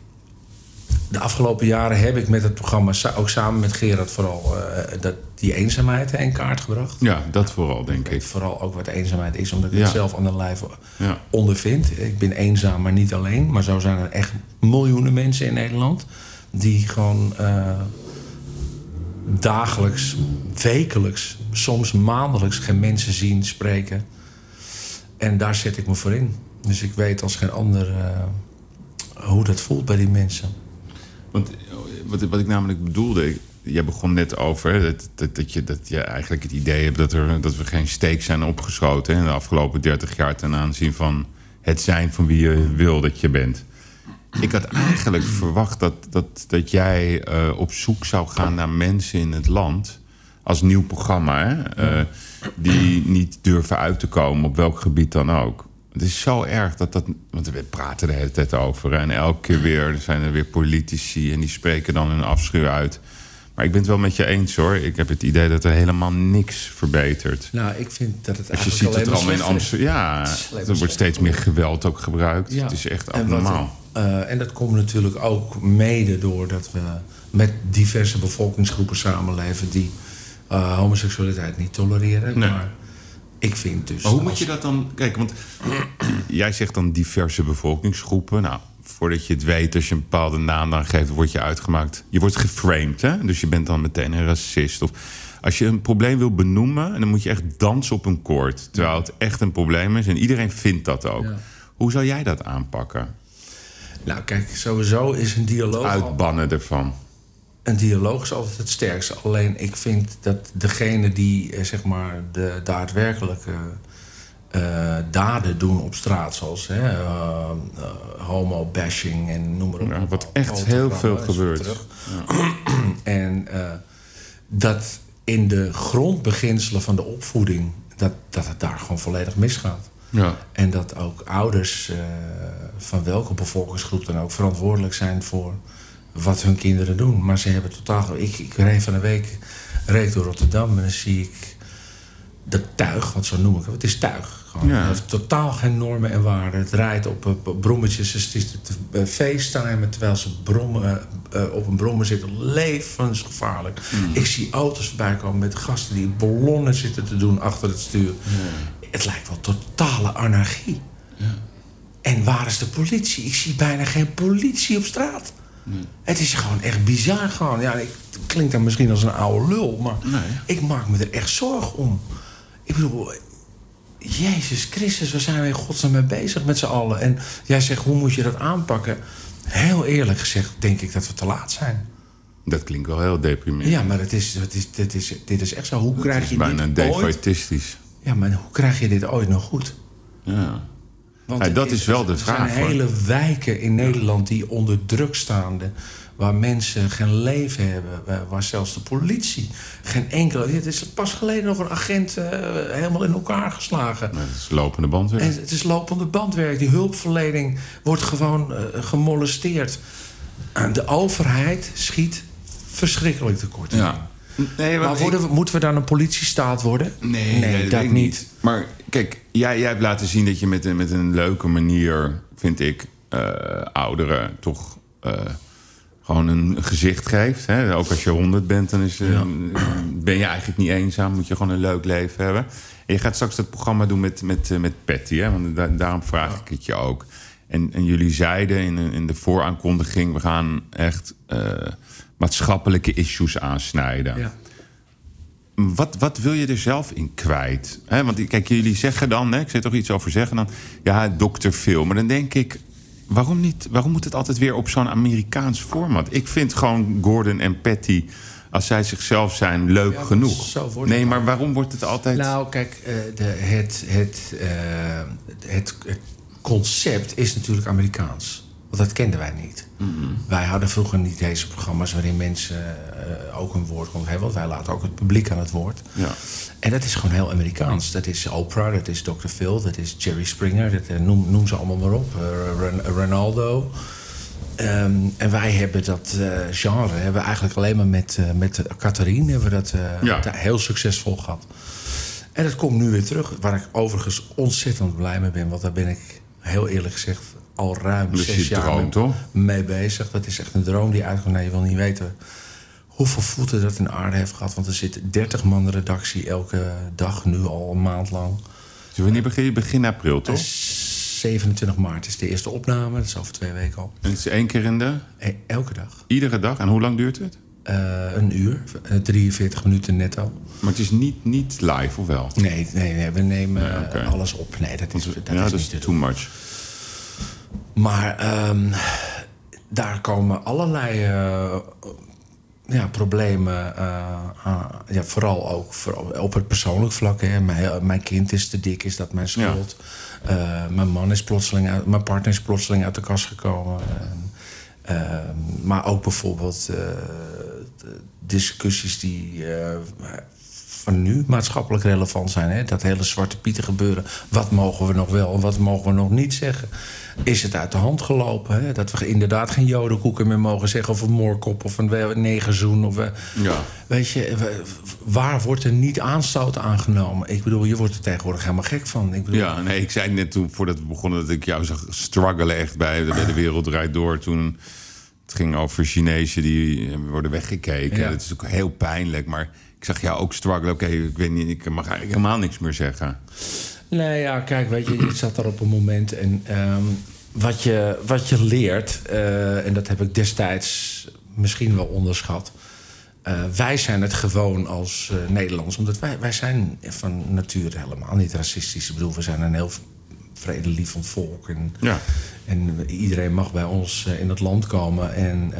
de afgelopen jaren heb ik met het programma, ook samen met Gerard, vooral uh, dat, die eenzaamheid in kaart gebracht. Ja, dat vooral, denk ik. Vooral ook wat eenzaamheid is, omdat ik het zelf aan de lijf ja. ondervind. Ik ben eenzaam, maar niet alleen. Maar zo zijn er echt miljoenen mensen in Nederland die gewoon uh, dagelijks, wekelijks, soms maandelijks geen mensen zien, spreken. En daar zet ik me voor in. Dus ik weet als geen ander uh, hoe dat voelt bij die mensen. Want wat, wat ik namelijk bedoelde, jij begon net over dat, dat, dat, je, dat je eigenlijk het idee hebt dat, er, dat we geen steek zijn opgeschoten in de afgelopen 30 jaar ten aanzien van het zijn van wie je wil dat je bent. Ik had eigenlijk verwacht dat, dat, dat jij uh, op zoek zou gaan naar mensen in het land als nieuw programma, hè? Uh, die niet durven uit te komen op welk gebied dan ook. Het is zo erg dat dat. Want we praten de hele tijd over. En elke keer weer zijn er weer politici en die spreken dan hun afschuw uit. Maar ik ben het wel met je eens hoor. Ik heb het idee dat er helemaal niks verbetert. Nou, ik vind dat het Als je ziet het er allemaal in Amsterdam. Ja, er wordt steeds meer geweld ook gebruikt. Ja. Het is echt abnormaal. En, uh, en dat komt natuurlijk ook mede doordat we met diverse bevolkingsgroepen samenleven die uh, homoseksualiteit niet tolereren. Nee. Maar ik vind dus. Maar hoe moet je dat dan. Kijk, want jij zegt dan diverse bevolkingsgroepen. Nou, voordat je het weet, als je een bepaalde naam dan geeft, word je uitgemaakt. Je wordt geframed, hè? Dus je bent dan meteen een racist. Of als je een probleem wil benoemen, dan moet je echt dansen op een koord. Terwijl het echt een probleem is en iedereen vindt dat ook. Hoe zou jij dat aanpakken? Nou, kijk, sowieso is een dialoog. uitbannen ervan een dialoog is altijd het sterkste. Alleen ik vind dat degene die eh, zeg maar de daadwerkelijke uh, daden doen op straat, zoals hè, uh, homo-bashing en noem maar op. Ja, wat echt heel veel gebeurt. Ja. en dat in de grondbeginselen van de opvoeding, dat, dat het daar gewoon volledig misgaat. Ja. En dat ook ouders van welke bevolkingsgroep dan ook verantwoordelijk zijn voor wat hun kinderen doen. Maar ze hebben totaal... Ik, ik reed van een week reed door Rotterdam en dan zie ik dat tuig, want zo noem ik het. Het is tuig. Gewoon. Het heeft totaal geen normen en waarden. Het rijdt op, op brommetjes. Het is te facetimen terwijl ze brommen, uh, op een brommer zitten. Levensgevaarlijk. Mm. Ik zie auto's voorbij komen met gasten die ballonnen zitten te doen achter het stuur. Het lijkt wel totale anarchie. En waar is de politie? Ik zie bijna geen politie op straat. Het is gewoon echt bizar. Gewoon. Ja, ik klinkt dan misschien als een oude lul, maar ik maak me er echt zorgen om. Ik bedoel, Jezus Christus, waar zijn we in godsnaam mee bezig met z'n allen? En jij zegt, hoe moet je dat aanpakken? Heel eerlijk gezegd denk ik dat we te laat zijn. Dat klinkt wel heel deprimerend. Ja, maar het is, het is, dit, is, dit is echt zo. Hoe krijg je dit ooit... bijna defaitistisch. Ja, maar hoe krijg je dit ooit nog goed? Ja. Want dat is, wel de vraag. Er zijn hele wijken in Nederland die onder druk staan. Waar mensen geen leven hebben. Waar zelfs de politie geen enkele... Het is pas geleden nog een agent uh, helemaal in elkaar geslagen. het is lopende bandwerk. En het is lopende bandwerk. Die hulpverlening wordt gewoon uh, gemolesteerd. De overheid schiet verschrikkelijk tekort. Ja. Nee, maar worden we, moeten we dan een politiestaat worden? Nee, nee, dat, niet. Maar kijk, jij, jij hebt laten zien dat je met, een, met een leuke manier, vind ik, uh, ouderen toch uh, gewoon een gezicht geeft. Hè? Ook als je honderd bent, dan is, uh, ben je eigenlijk niet eenzaam. Moet je gewoon een leuk leven hebben. En je gaat straks dat programma doen met, met, met Patty. Hè? Want daarom vraag ik het je ook. En, en jullie zeiden in, in de vooraankondiging... we gaan echt maatschappelijke issues aansnijden. Ja. Wat, wat wil je er zelf in kwijt? want kijk, jullie zeggen dan, ik zit toch iets over zeggen dan, ja, dokter Phil. Maar dan denk ik, waarom, niet, waarom moet het altijd weer op zo'n Amerikaans format? Ik vind gewoon Gordon en Patty, als zij zichzelf zijn, leuk genoeg. Nee, maar waarom wordt het altijd. Nou, kijk, uh, de, het, het, uh, het, het concept is natuurlijk Amerikaans. Want dat kenden wij niet. Wij hadden vroeger niet deze programma's waarin mensen uh, ook een woord konden hebben. Want wij laten ook het publiek aan het woord. Ja. En dat is gewoon heel Amerikaans. Dat is Oprah, dat is Dr. Phil, dat is Jerry Springer. Dat, uh, noem, noem, ze allemaal maar op. Uh, Ronaldo. Um, en wij hebben dat genre hebben we eigenlijk alleen maar met, met Catherine hebben we dat ja. heel succesvol gehad. En dat komt nu weer terug. Waar ik overigens ontzettend blij mee ben. Want daar ben ik heel eerlijk gezegd al ruim is zes jaar droom, mee, toch? mee bezig. Dat is echt een droom die uitkomt. Nee, je wil niet weten hoeveel voeten dat in aarde heeft gehad. Want er zit 30 man de redactie elke dag, nu al een maand lang. Dus wanneer begin je? Begin april, toch? Dus 27 maart is de eerste opname. Dat is over twee weken al. En het is één keer in de... E- Elke dag. Iedere dag. En hoe lang duurt het? Eh, een uur, eh, 43 minuten netto. Maar het is niet, niet live, of wel? Nee, nee, nee we nemen eh, alles op. Nee, dat is, dat ja, is dat niet is te too much. Maar ehm, daar komen allerlei eh, ja, problemen. aan. ja, vooral ook vooral op het persoonlijk vlak. Hè. Mijn, mijn kind is te dik, is dat mijn schuld? Eh, mijn man is plotseling uit, mijn partner is plotseling uit de kast gekomen. En, ehm, maar ook bijvoorbeeld discussies die van nu maatschappelijk relevant zijn. Hè? Dat hele zwarte pieten gebeuren. Wat mogen we nog wel en wat mogen we nog niet zeggen? Is het uit de hand gelopen? Hè? Dat we inderdaad geen jodenkoeken meer mogen zeggen... of een moorkop of een negerzoen. Of, eh, Ja. Weet je, we- waar wordt er niet aanstoot aangenomen? Ik bedoel, je wordt er tegenwoordig helemaal gek van. Ik bedoel, Ja, nee, ik zei net toen, voordat we begonnen... dat ik jou zag struggelen echt bij, bij de Wereld Draait Door. Toen het ging over Chinezen die eh, worden weggekeken. Ja. Dat is ook heel pijnlijk, maar... Ik zag jou ook struggelen. Oké, ik weet niet, ik mag eigenlijk helemaal niks meer zeggen. Nee, ja, kijk, weet je, je zat daar op een moment en ehm, wat, je, wat je leert, eh, en dat heb ik destijds misschien wel onderschat. eh, wij zijn het gewoon als eh, Nederlands, omdat wij, wij zijn van nature helemaal niet racistisch. Ik bedoel, we zijn een heel vredelievend volk. En, Ja. en iedereen mag bij ons in het land komen. En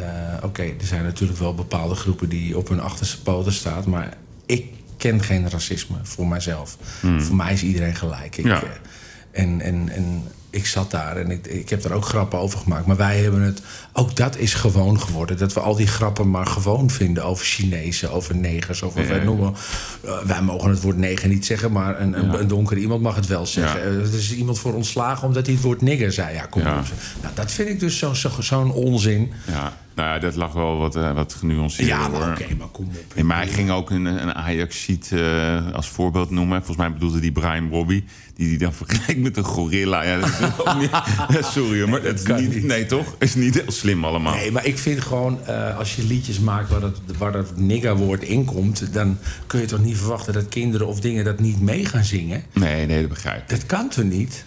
oké, er zijn natuurlijk wel bepaalde groepen die op hun achterste poten staan. Maar ik ken geen racisme voor mijzelf. Voor mij is iedereen gelijk. Ik, Hmm. Ja. eh, en, en, en ik zat daar en ik, ik heb er ook grappen over gemaakt. Maar wij hebben het... Ook dat is gewoon geworden. Dat we al die grappen maar gewoon vinden over Chinezen, over negers. Over, Ja. wij, noemen, eh, wij mogen het woord neger niet zeggen, maar een, een, Ja. een donkere iemand mag het wel zeggen. Ja. Eh, Er is iemand voor ontslagen omdat hij het woord nigger zei. Ja, kom op. Nou, dat vind ik dus zo'n zo, zo'n onzin. Ja, nou ja, dat lag wel wat, eh, wat genuanceerder Ja, maar maar kom op. Nee, maar hij ging ook een, een Ajax-ziet eh, als voorbeeld noemen. Volgens mij bedoelde die Brian Robbie. Die die dan vergelijkt met een gorilla. Ja, dat is niet, sorry maar dat is kan niet, niet. Nee, toch? Is niet heel slim allemaal. Nee, maar ik vind gewoon, eh, als je liedjes maakt waar dat, waar dat niggerwoord in komt... dan kun je toch niet verwachten dat kinderen of dingen dat niet mee gaan zingen? Nee, nee, dat begrijp ik. Dat kan toch niet?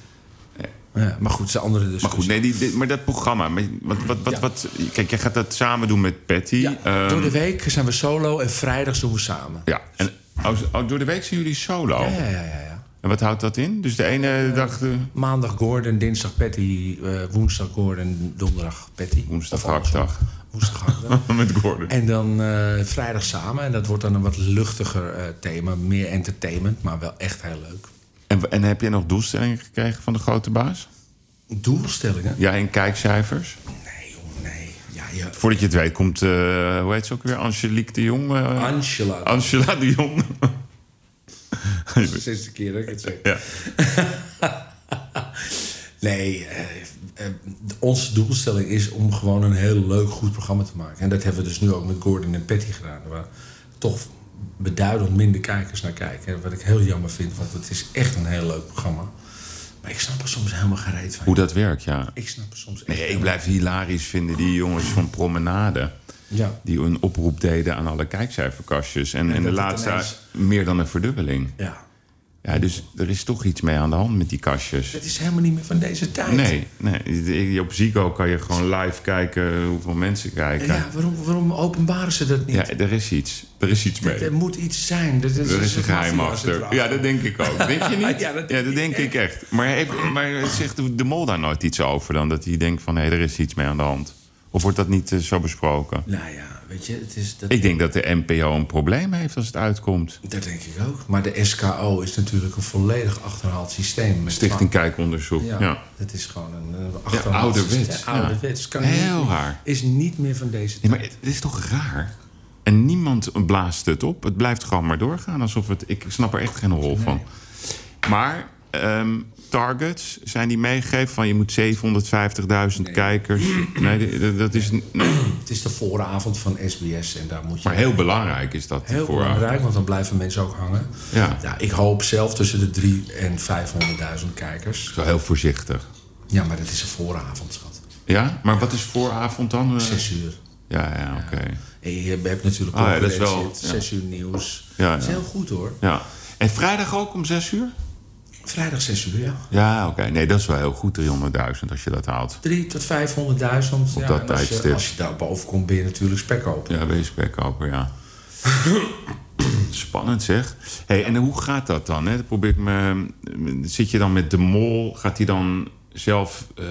Ja, maar goed, een andere discussie. Maar goed, nee, die, maar dat programma. Wat, wat, wat, Ja. wat, kijk, jij gaat dat samen doen met Patty. Ja, Ehm, door de week zijn we solo en vrijdags doen we samen. Ja, en oh, oh, door de week zijn jullie solo. Ja, ja, ja, ja. En wat houdt dat in? Dus de ene dag... eh, Maandag Gordon, dinsdag Patty, eh, woensdag Gordon, donderdag Patty. Woensdag hakdag. Woensdag hakdag. met Gordon. En dan eh, vrijdag samen. En dat wordt dan een wat luchtiger eh, thema. Meer entertainment, maar wel echt heel leuk. En, en heb jij nog doelstellingen gekregen van de grote baas? Doelstellingen? Ja, in kijkcijfers? Nee, joh, nee. Ja, je... Voordat je het weet komt, eh, hoe heet ze ook weer? Angelique de Jong? eh, Angela. Angela de Jong. Dat is de zesde keer dat ik het zeg. ja. Nee, eh, onze doelstelling is om gewoon een heel leuk, goed programma te maken. En dat hebben we dus nu ook met Gordon en Patty gedaan. Waar toch beduidend minder kijkers naar kijken. Wat ik heel jammer vind, want het is echt een heel leuk programma. Maar ik snap er soms helemaal geen reet van. Hoe dat werkt, ja. Ik snap er soms echt Nee, ik blijf hilarisch vinden die jongens van Promenade. Ja. Die een oproep deden aan alle kijkcijferkastjes. En, En en de laatste ineens- meer dan een verdubbeling. ja. Ja, dus er is toch iets mee aan de hand met die kastjes. Het is helemaal niet meer van deze tijd. Nee, nee. Op Zico kan je gewoon live kijken hoeveel mensen kijken. Ja, waarom, waarom openbaren ze dat niet? Ja, er is iets. Er is iets mee. Er moet iets zijn. Dat Er is een geheim achter. Ja, dat denk ik ook. Denk je niet? Ja, dat ja, denk dat denk ik echt. Maar, heeft, maar zegt de mol daar nooit iets over dan? Dat hij denkt van, hé, er is iets mee aan de hand. Of wordt dat niet eh, zo besproken? Nou ja, weet je, het is... Dat, Ik denk dat de NPO een probleem heeft als het uitkomt. Dat denk ik ook. Maar de SKO is natuurlijk een volledig achterhaald systeem. Stichting Kijkonderzoek. Ja. Ja, dat is gewoon een, een achterhaald ouderwets, systeem. ja. Ouderwets. Kan Heel niet, raar. Is niet meer van deze Nee, tijd. maar het is toch raar? En niemand blaast het op. Het blijft gewoon maar doorgaan. Alsof het... Ik snap er echt geen rol van. Maar ehm, targets, zijn die meegegeven van... je moet 750.000 kijkers... Nee, dat- is... nee. Het is de vooravond van SBS en daar moet je... Maar heel belangrijk is dat. Heel belangrijk, want dan blijven mensen ook hangen. Ja. Ja, ik hoop zelf tussen de 3 en 500.000 kijkers. Zo heel voorzichtig. Ja, maar dat is een vooravond, schat. Ja? Maar wat is vooravond dan? Eh, Zes uur. Ja, ja, oké. En je hebt natuurlijk ja, dat is concurrentie, wel- ja. zes uur nieuws. Ja, Dat is heel goed hoor. Ja. En vrijdag ook om zes uur? Vrijdag zes uur, ja. Ja, oké. Nee, dat is wel heel goed, 300.000 als je dat haalt. 3 tot 500.000. Op ja, dat als je, tijdstip. als je daar boven komt, ben je natuurlijk spek open. Ja, wees spekkoper, ja. Spannend zeg. Hey, en hoe gaat dat dan? Hè? Ik me, zit je dan met de mol? Gaat hij dan zelf eh,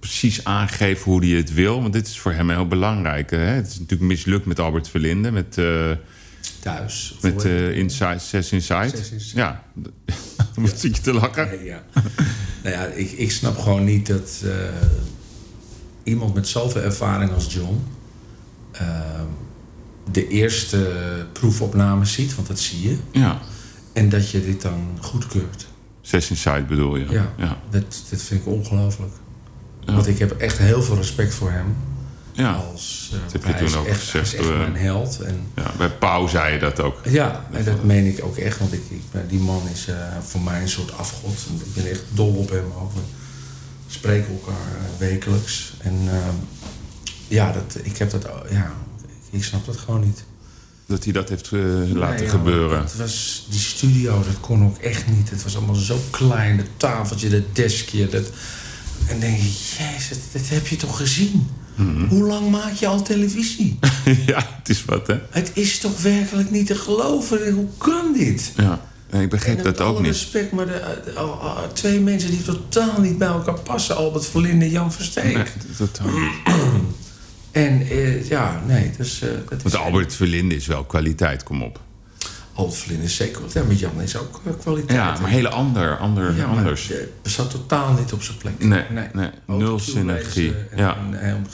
precies aangeven hoe hij het wil? Want dit is voor hem heel belangrijk. Hè? Het is natuurlijk mislukt met Albert Verlinde. Met, eh, Thuis. met eh, Inside, Zes Inside. Zes Inside. Ja, zit je te lachen. Nee, ja. nou ja, ik, ik snap gewoon niet dat eh, iemand met zoveel ervaring als John eh, de eerste proefopnames ziet, want dat zie je, Ja, en dat je dit dan goedkeurt. Zes Inside bedoel je. Ja, ja. Dat, dat vind ik ongelooflijk. Ja. Want ik heb echt heel veel respect voor hem. Ja. Als, eh, heb je toen ook echt, gezegd, Hij is echt eh, mijn held. En, ja. Bij Pauw zei je dat ook. ja, en dat meen ik ook echt. Want ik, ik, die man is eh, voor mij een soort afgod. Ik ben echt dol op hem ook. We spreken elkaar wekelijks. En eh, ja, dat, ik heb dat... Ja, ik, snap dat gewoon niet. Dat hij dat heeft laten Nee, gebeuren. Het was, die studio, dat kon ook echt niet. Het was allemaal zo klein. Het tafeltje, dat deskje. Dat... En dan denk je, jezus, dat, dat heb je toch gezien? Mhm. Hoe lang maak je al televisie? ja, het is wat, hè? Het is toch werkelijk niet te geloven? Hoe kan dit? Ja, ik begreep En dat ook niet. respect, maar de, de- al- al- twee mensen die totaal niet bij elkaar passen. Albert Verlinde en Jan Versteeg. Nee, totaal niet. En eh, ja, nee, dus... eh, dat is Want Albert Verlinde is wel kwaliteit, kom op. Verlinde is zeker wat. Ja, maar Jan is ook eh, kwaliteit. Ja, maar heel ander, ander Ja, anders. Het zat totaal niet op zijn plek. Nee, nee, nul synergie, En, ja.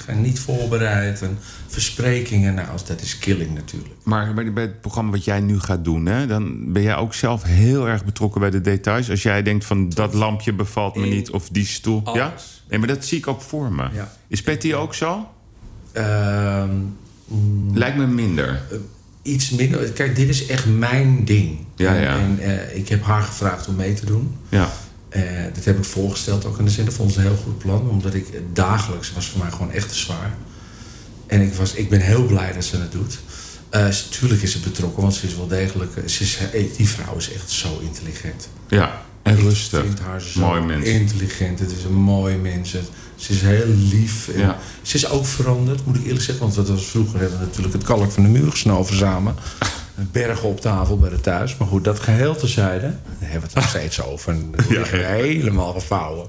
en, niet voorbereid. En versprekingen. Nou, dat is killing natuurlijk. Maar bij, bij het programma wat jij nu gaat doen, hè, dan ben jij ook zelf heel erg betrokken bij de details. Als jij denkt van dat lampje bevalt me In niet of die stoel. alles. Ja? Nee, maar dat zie ik ook voor me. Ja. Is Patty ook zo? Ehm, mm, Lijkt me minder. Iets minder. Kijk, dit is echt mijn ding. Ja, en, ja. en eh, ik heb haar gevraagd om mee te doen. Ja. Eh, dat heb ik voorgesteld ook in de zin. Dat vond ze een heel goed plan. Omdat ik eh, dagelijks was voor mij gewoon echt te zwaar. En ik, was, ik ben heel blij dat ze het doet. Tuurlijk is ze betrokken, want ze is wel degelijk. Ze is, die vrouw is echt zo intelligent. Ja, en rustig. Ik vind haar zo Mooi mens. intelligent. Het is een mooi mens. Ze is heel lief. En Ja. Ze is ook veranderd, moet ik eerlijk zeggen. Want dat was vroeger hebben we natuurlijk het kalk van de muur gesnoven samen. Bergen op tafel bij de thuis. Maar goed, dat geheel terzijde. Daar hebben we het nog steeds over. En we Ja, liggen ja. helemaal gevouwen.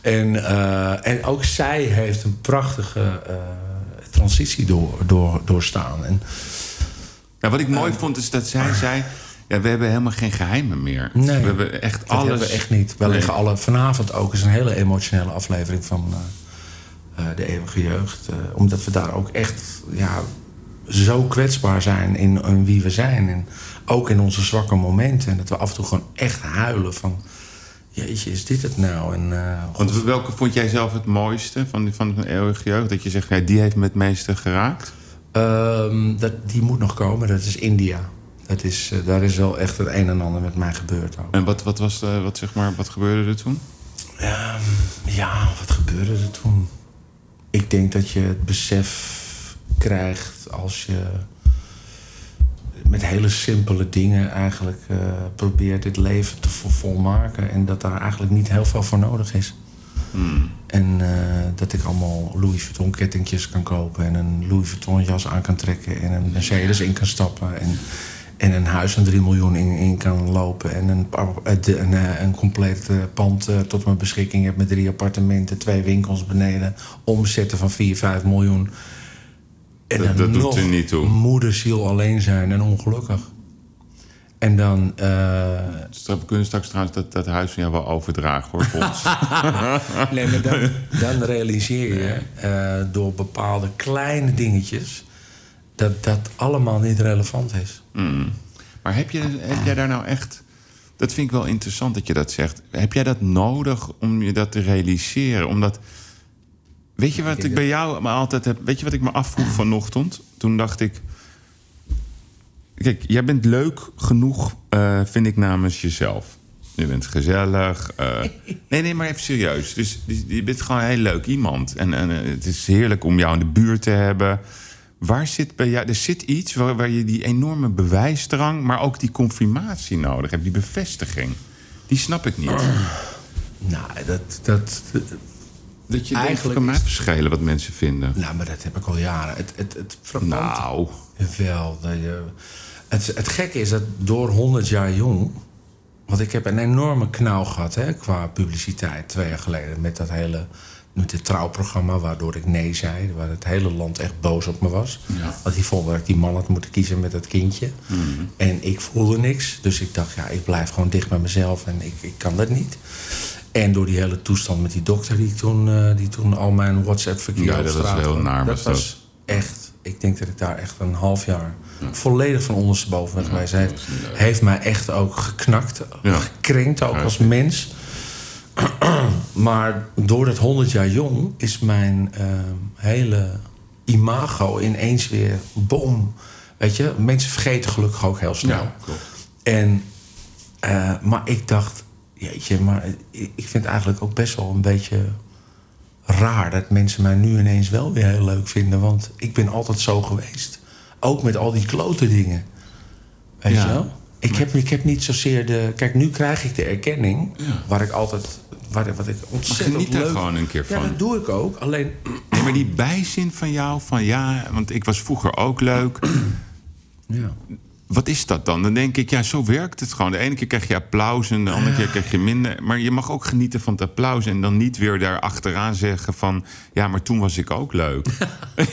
En, eh, en ook zij heeft een prachtige eh, transitie door, door, doorstaan. En, Ja, wat ik mooi vond is dat zij zei... Ja, we hebben helemaal geen geheimen meer. Nee, we hebben echt Dat alles... hebben we echt niet. We Nee. liggen alle, vanavond ook is een hele emotionele aflevering van eh, eh, de eeuwige jeugd. eh, omdat we daar ook echt ja, zo kwetsbaar zijn in, in wie we zijn. En ook in onze zwakke momenten. En dat we af en toe gewoon echt huilen van... Jeetje, is dit het nou? En, Want welke vond jij zelf het mooiste van, die- van de eeuwige jeugd? Dat je zegt, ja, die heeft me het meeste geraakt? Ehm, dat, die moet nog komen, dat is India. Dat is, eh, daar is wel echt het een en ander met mij gebeurd ook. En wat, wat, was de, wat, zeg maar, wat gebeurde er toen? Ehm, ja, wat gebeurde er toen? Ik denk dat je het besef krijgt als je met hele simpele dingen eigenlijk eh, probeert dit leven te vol- volmaken. En dat daar eigenlijk niet heel veel voor nodig is. En eh, dat ik allemaal Louis Vuitton kettingjes kan kopen. En een Louis Vuitton jas aan kan trekken. En een Mercedes in kan stappen. En, en een huis van 3 miljoen in, in kan lopen. En een, eh, een, eh, een compleet eh, pand tot mijn beschikking heb met drie appartementen, twee winkels beneden. Omzetten van 4, 5 miljoen. En Dat- dan dat doet nog er niet toe. moederziel alleen zijn en ongelukkig. En dan... Dus we kunnen straks trouwens dat, dat huis van jou wel overdragen, hoor. Nee, maar dan, dan realiseer je door bepaalde kleine dingetjes... dat dat allemaal niet relevant is. Mm. Maar heb, je, heb jij daar nou echt... Dat vind ik wel interessant dat je dat zegt. Heb jij dat nodig om je dat te realiseren? Omdat... Weet je wat ik bij jou maar altijd heb... Weet je wat ik me afvroeg vanochtend? Toen dacht ik... Kijk, jij bent leuk genoeg, eh, vind ik, namens jezelf. Je bent gezellig. eh. nee, nee, maar even serieus. Dus, dus je bent gewoon een heel leuk iemand. En, en eh, het is heerlijk om jou in de buurt te hebben. Waar zit bij jou... Er zit iets waar, waar je die enorme bewijsdrang... maar ook die confirmatie nodig hebt. Die bevestiging. Die snap ik niet. Nou, dat, dat, Dat je Eigenlijk kan verschillen wat mensen vinden. nou, maar dat heb ik al jaren. Het, het, het Nou, Wel, dat je, het, het gekke is dat door 100 jaar jong... Want ik heb een enorme knauw gehad hè, qua publiciteit twee jaar geleden... met dat hele met het trouwprogramma waardoor ik nee zei. Waar het hele land echt boos op me was. Ja. Want die vonden dat ik die man had moeten kiezen met dat kindje. En ik voelde niks. Dus ik dacht, ja, ik blijf gewoon dicht bij mezelf en ik, ik kan dat niet. En door die hele toestand met die dokter die toen, eh, die toen al mijn WhatsApp-verkeer Ja, op dat was heel naar, Dat was echt, ik denk dat ik daar echt een half jaar volledig van ondersteboven ben geweest. Niet leuk. heeft mij echt ook geknakt, Ja. gekrenkt ook Ja, als mens. maar door dat 100 jaar jong is mijn eh, hele imago ineens weer boom. Weet je, mensen vergeten gelukkig ook heel snel. ja, klopt. En, eh, maar ik dacht, jeetje, maar ik ik vind het eigenlijk ook best wel een beetje raar dat mensen mij nu ineens wel weer heel leuk vinden. Want ik ben altijd zo geweest. Ook met al die klote dingen. Weet Ja. je wel? Ik heb, ik heb niet zozeer de. Kijk, nu krijg ik de erkenning. Ja. Waar ik altijd. Waar, wat ik Maar ontzettend geniet daar leuk gewoon een keer Ja, van. dat doe ik ook. Alleen. Nee, maar die bijzin van jou, van ja, want ik was vroeger ook leuk. Ja. Wat is dat dan? Dan denk ik, ja, zo werkt het gewoon. De ene keer krijg je applaus en de andere keer krijg je minder. Maar je mag ook genieten van het applaus en dan niet weer daar achteraan zeggen van... ja, maar toen was ik ook leuk.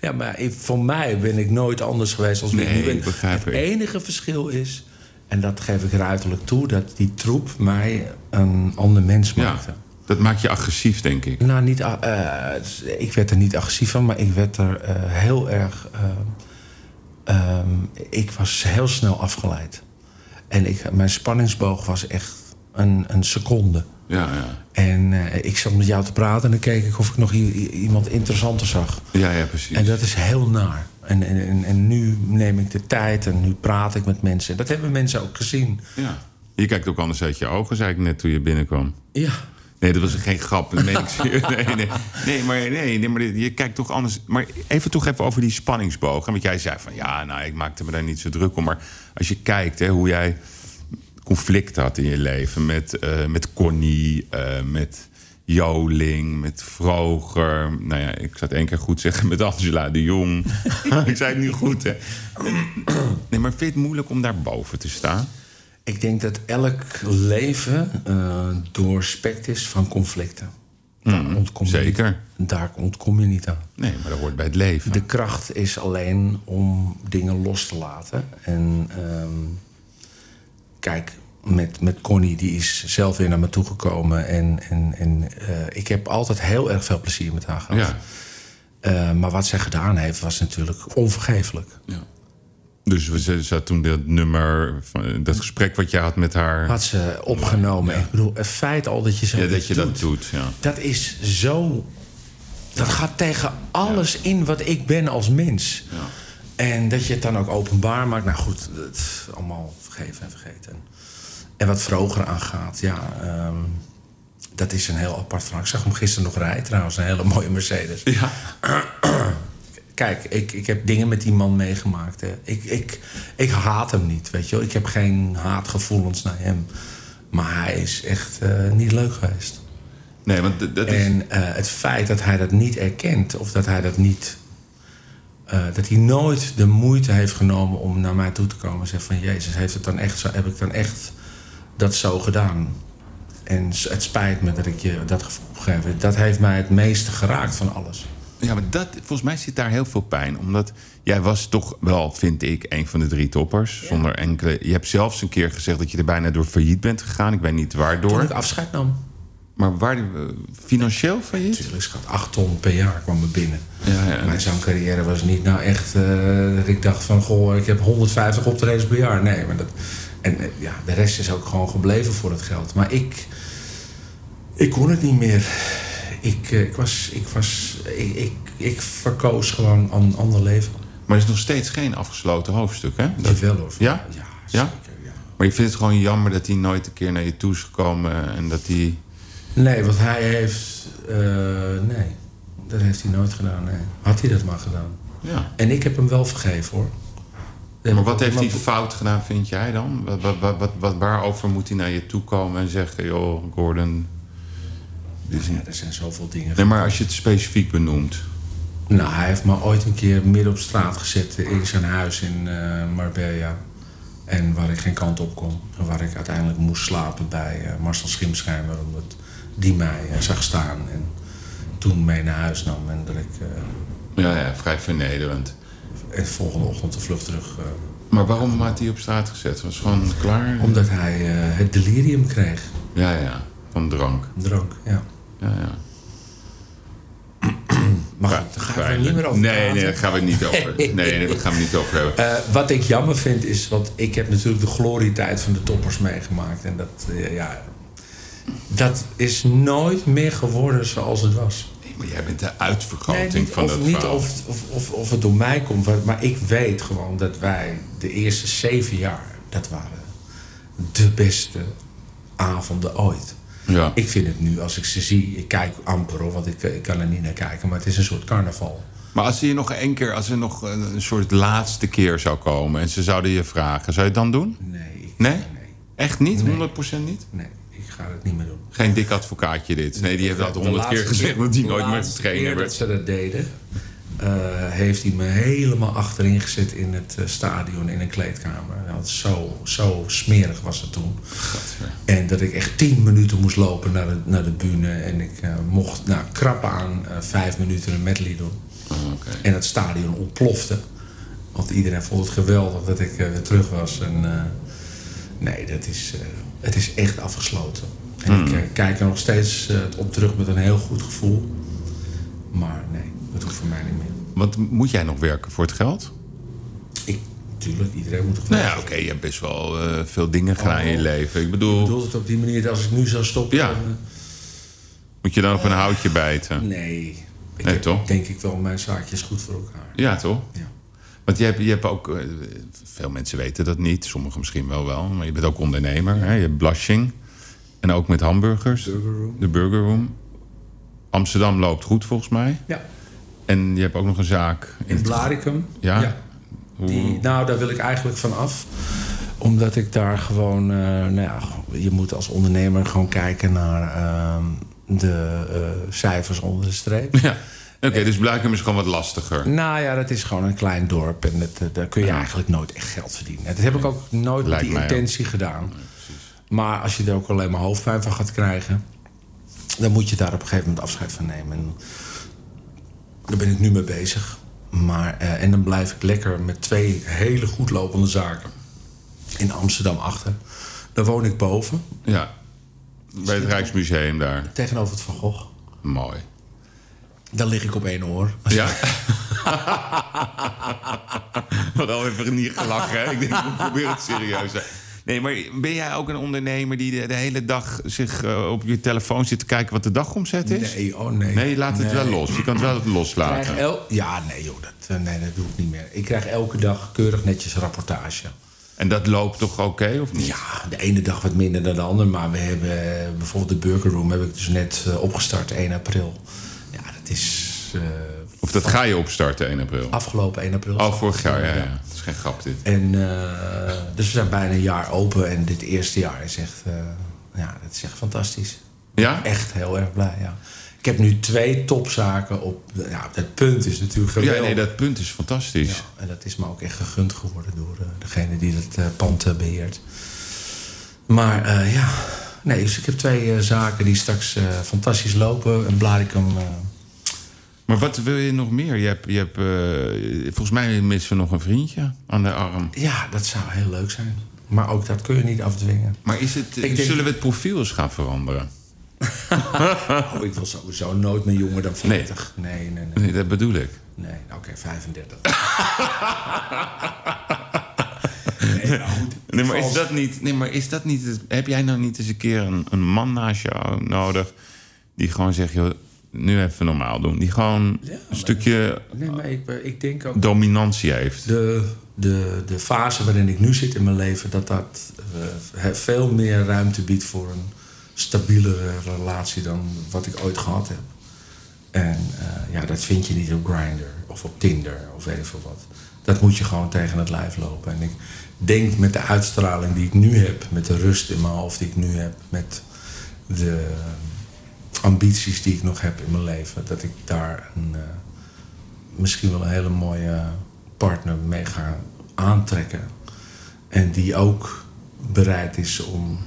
Ja, maar ik- voor mij ben ik nooit anders geweest als wie ik Nee, nu ben. ik begrijp Het ik. enige verschil is, en dat geef ik ruiterlijk toe, dat die troep mij een ander mens Ja, maakte. dat maakt je agressief, denk ik. Nou, niet, eh, ik werd er niet agressief van, maar ik werd er eh, heel erg. eh, ehm, ik was heel snel afgeleid. En ik, mijn spanningsboog was echt een, een seconde. Ja, ja. En eh, ik zat met jou te praten en dan keek ik of ik nog iemand interessanter zag. Ja, ja, precies. En dat is heel naar. En, en, en, en nu neem ik de tijd en nu praat ik met mensen. Dat hebben mensen ook gezien. Ja. Je kijkt ook anders uit je ogen, zei ik net toen je binnenkwam. Ja. Nee, dat was geen grap. Nee, nee. nee, maar, nee, nee, maar je kijkt toch anders. Maar even toch even over die spanningsboog. Want jij zei van ja, nou, ik maakte me daar niet zo druk om. Maar als je kijkt hè, hoe jij conflict had in je leven met, eh, met Connie, eh, met Joling, met Vroger. Nou ja, ik het één keer goed zeggen met Angela de Jong. ik zei het niet goed, hè? Nee, maar vind je het moeilijk om daar boven te staan? Ik denk dat elk leven eh, doorspekt is van conflicten. Daar, ontkom je Mhm, zeker. Niet, daar ontkom je niet aan. Nee, maar dat hoort bij het leven. De kracht is alleen om dingen los te laten. En ehm, kijk, met, met Connie, die is zelf weer naar me toegekomen. En, en, en eh, ik heb altijd heel erg veel plezier met haar gehad. Ja. Eh, maar wat zij gedaan heeft, was natuurlijk onvergeeflijk. Ja. Dus we ze zat toen dat nummer, van, dat gesprek wat jij had met haar. Had ze opgenomen. Ik bedoel, het feit al dat je zo ja, dat je doet, dat doet. Ja. dat is zo. Dat gaat tegen alles in wat ik ben als mens. Ja. En dat je het dan ook openbaar maakt. Nou goed, het allemaal vergeven en vergeten. En wat vroeger aangaat, ja, ehm, dat is een heel apart verhaal. Ik zag hem gisteren nog rijden trouwens, een hele mooie Mercedes. Ja. Kijk, ik, ik heb dingen met die man meegemaakt. Hè. Ik, ik, ik haat hem niet, weet je wel. Ik heb geen haatgevoelens naar hem. Maar hij is echt eh, niet leuk geweest. Nee, want dat is. En eh, het feit dat hij dat niet erkent, of dat hij dat niet. eh, dat hij nooit de moeite heeft genomen om naar mij toe te komen en zegt van Jezus, heeft het dan echt zo, heb ik dan echt dat zo gedaan? En het spijt me dat ik je dat gevoel heb. Dat heeft mij het meeste geraakt van alles. Ja, maar dat, volgens mij zit daar heel veel pijn. Omdat jij was toch wel, vind ik, een van de drie toppers. Zonder enkele. Je hebt zelfs een keer gezegd dat je er bijna door failliet bent gegaan. Ik weet niet Toen waardoor. ik afscheid nam. Maar waar, eh, financieel failliet? Natuurlijk, schat, 8 ton per jaar kwam er binnen. Ja, ja. Mijn zangcarrière was niet nou echt... eh, dat ik dacht van, goh, ik heb 150 optredens per jaar. Nee, maar dat... En eh, ja, de rest is ook gewoon gebleven voor het geld. Maar ik... Ik kon het niet meer. Ik, eh, ik was... Ik, was ik, ik, ik verkoos gewoon een ander leven. Maar er is nog steeds geen afgesloten hoofdstuk, hè? Dat wel hoor. Ja? Ja, zeker. Ja. Maar je vindt het gewoon jammer dat hij nooit een keer naar je toe is gekomen en dat hij. Nee, want hij heeft... eh, nee, dat heeft hij nooit gedaan. Nee. Had hij dat maar gedaan. Ja. En ik heb hem wel vergeven, hoor. Maar wat heeft hij fout gedaan, vind jij dan? Wat, wat, wat, wat- waarover moet hij naar je toe komen en zeggen: joh, Gordon. Is Ja, er zijn zoveel dingen. Nee, maar als je het specifiek benoemt. Nou, hij heeft me ooit een keer midden op straat gezet in zijn huis in eh, Marbella. En waar ik geen kant op kon. En waar ik uiteindelijk moest slapen bij eh, Marcel Schimschijmer. Omdat die mij eh, zag staan. En toen mee naar huis nam. En dat ik eh, Ja, ja, vrij vernederend. de volgende ochtend de vlucht terug... eh, Maar waarom had hij op straat gezet? Was gewoon klaar? omdat hij eh, het delirium kreeg. Ja, ja, van drank. Drank, ja. Ja, ja. Maar Ja, daar gaan we er niet meer over Nee, praten. nee, daar gaan we het niet over. Nee, nee, daar gaan we niet over hebben. Eh, wat ik jammer vind is, want ik heb natuurlijk de glorietijd van de toppers meegemaakt. En dat, eh, ja, dat is nooit meer geworden zoals het was. Nee, maar jij bent de uitvergroting niet van of, dat niet verhaal. of, of, of, of het door mij komt, maar ik weet gewoon dat wij de eerste zeven jaar, dat waren de beste avonden ooit. Ja. Ik vind het nu, als ik ze zie, ik kijk amper hoor, want ik, ik kan er niet naar kijken, maar het is een soort carnaval. Maar als er nog één keer, als er nog een, een soort laatste keer zou komen en ze zouden je vragen, zou je het dan doen? Nee, ik, Nee? nee, Echt niet? Nee. 100% niet? nee, ik ga het niet meer doen. Geen dik advocaatje dit. Nee, die heeft dat De honderd keer gezegd dat hij de nooit meer trainer keer dat werd. ze dat deden, eh, heeft hij me helemaal achterin gezet in het eh, stadion, in een kleedkamer. Het zo, zo smerig was het toen. En dat ik echt tien minuten moest lopen naar de, naar de bühne. En ik eh, mocht nou, krap aan vijf minuten een medley doen. Oh. En het stadion ontplofte. Want iedereen vond het geweldig dat ik weer terug was. En, nee, dat is, het is echt afgesloten. En ik eh, kijk er nog steeds op terug met een heel goed gevoel. Maar nee, dat voor mij niet meer. Want moet jij nog werken voor het geld? Ik, natuurlijk, iedereen moet toch Nou ja, oké, je hebt best wel eh, veel dingen gedaan in je Oh. leven. Ik Ik bedoel, bedoel het op die manier dat als ik nu zou stoppen... Ja. dan, eh, moet je dan op een houtje bijten? nee. Ik Nee, heb, toch? denk ik wel mijn zaakjes goed voor elkaar. Ja, toch? Ja. Want je hebt, je hebt ook, eh, veel mensen weten dat niet, sommigen misschien wel wel, maar je bent ook ondernemer. Hè? Je hebt Blushing en ook met hamburgers, Burger de Burger Room. Amsterdam loopt goed volgens mij. Ja. En je hebt ook nog een zaak In Blaricum. Ja? Hoe- Die, nou, daar wil ik eigenlijk van af. Omdat ik daar gewoon... eh, nou ja, je moet als ondernemer gewoon kijken naar ehm, de eh, cijfers onder de streep. Ja. Oké, dus Blijkum is gewoon wat lastiger. Nou ja, dat is gewoon een klein dorp. En dat, eh, daar kun je eigenlijk nooit echt geld verdienen. Dat heb ik ook nooit met Lijkt die ook. intentie gedaan. Maar als je er ook alleen maar hoofdpijn van gaat krijgen... dan moet je daar op een gegeven moment afscheid van nemen. Daar ben ik nu mee bezig. Maar, eh, en dan blijf ik lekker met twee hele goed lopende zaken in Amsterdam achter. Daar woon ik boven, Ja, bij het Rijksmuseum daar. tegenover het Van Gogh. Mooi. Daar lig ik op één oor. Ja. Wat al even niet gelachen, hè? Ik denk, we proberen het serieus. hè. Nee, maar ben jij ook een ondernemer die de, de hele dag zich eh, op je telefoon zit te kijken wat de dagomzet is? Nee, oh nee. Nee, laat het Nee. wel los. Je kan het wel loslaten. el ja, nee joh, dat, eh, nee, dat doe ik niet meer. Ik krijg elke dag keurig netjes rapportage. En dat loopt toch oké, of niet? Ja, de ene dag wat minder dan de andere. Maar we hebben eh, bijvoorbeeld de Burger Room heb ik dus net opgestart 1 april. Ja, dat is Of dat ga je opstarten 1 april? afgelopen 1 april. Oh, vorig jaar, ja, ja. Dat is geen grap dit. En eh, dus we zijn bijna een jaar open. En dit eerste jaar is echt, eh, ja, dat is echt fantastisch. Ja? Echt heel erg blij, ja. Ik heb nu twee topzaken op... Ja, het punt is natuurlijk geweldig. Ja, nee, dat punt is fantastisch. Ja, en dat is me ook echt gegund geworden door eh, degene die het eh, pand eh, beheert. Maar ja, nee, dus ik heb twee zaken die straks fantastisch lopen. En Blaricum, Maar wat wil je nog meer? Je hebt, je hebt, eh, volgens mij missen we nog een vriendje aan de arm. ja, dat zou heel leuk zijn. Maar ook dat kun je niet afdwingen. Maar is het, zullen we het profiel eens gaan veranderen? Oh, ik wil sowieso nooit meer jonger dan 40. Nee, nee, nee. Nee, dat bedoel ik. Nee, nou, oké, 35. nee, nou goed. Nee, maar is dat niet... Nee, maar is dat niet heb jij nou niet eens een keer een, een man naast jou nodig... die gewoon zegt, joh, nu even normaal doen. Die gewoon Ja, een stukje Nee, maar ik, ik denk ook... dominantie heeft. de, de, de fase waarin ik nu zit in mijn leven, dat dat eh, veel meer ruimte biedt voor een stabielere relatie dan wat ik ooit gehad heb. En eh, ja, dat vind je niet op Grindr of op Tinder of weet ik veel wat. Dat moet je gewoon tegen het lijf lopen. En ik denk met de uitstraling die ik nu heb, met de rust in mijn hoofd die ik nu heb, met de ambities die ik nog heb in mijn leven, dat ik daar een, eh, misschien wel een hele mooie partner mee ga aantrekken. En die ook bereid is om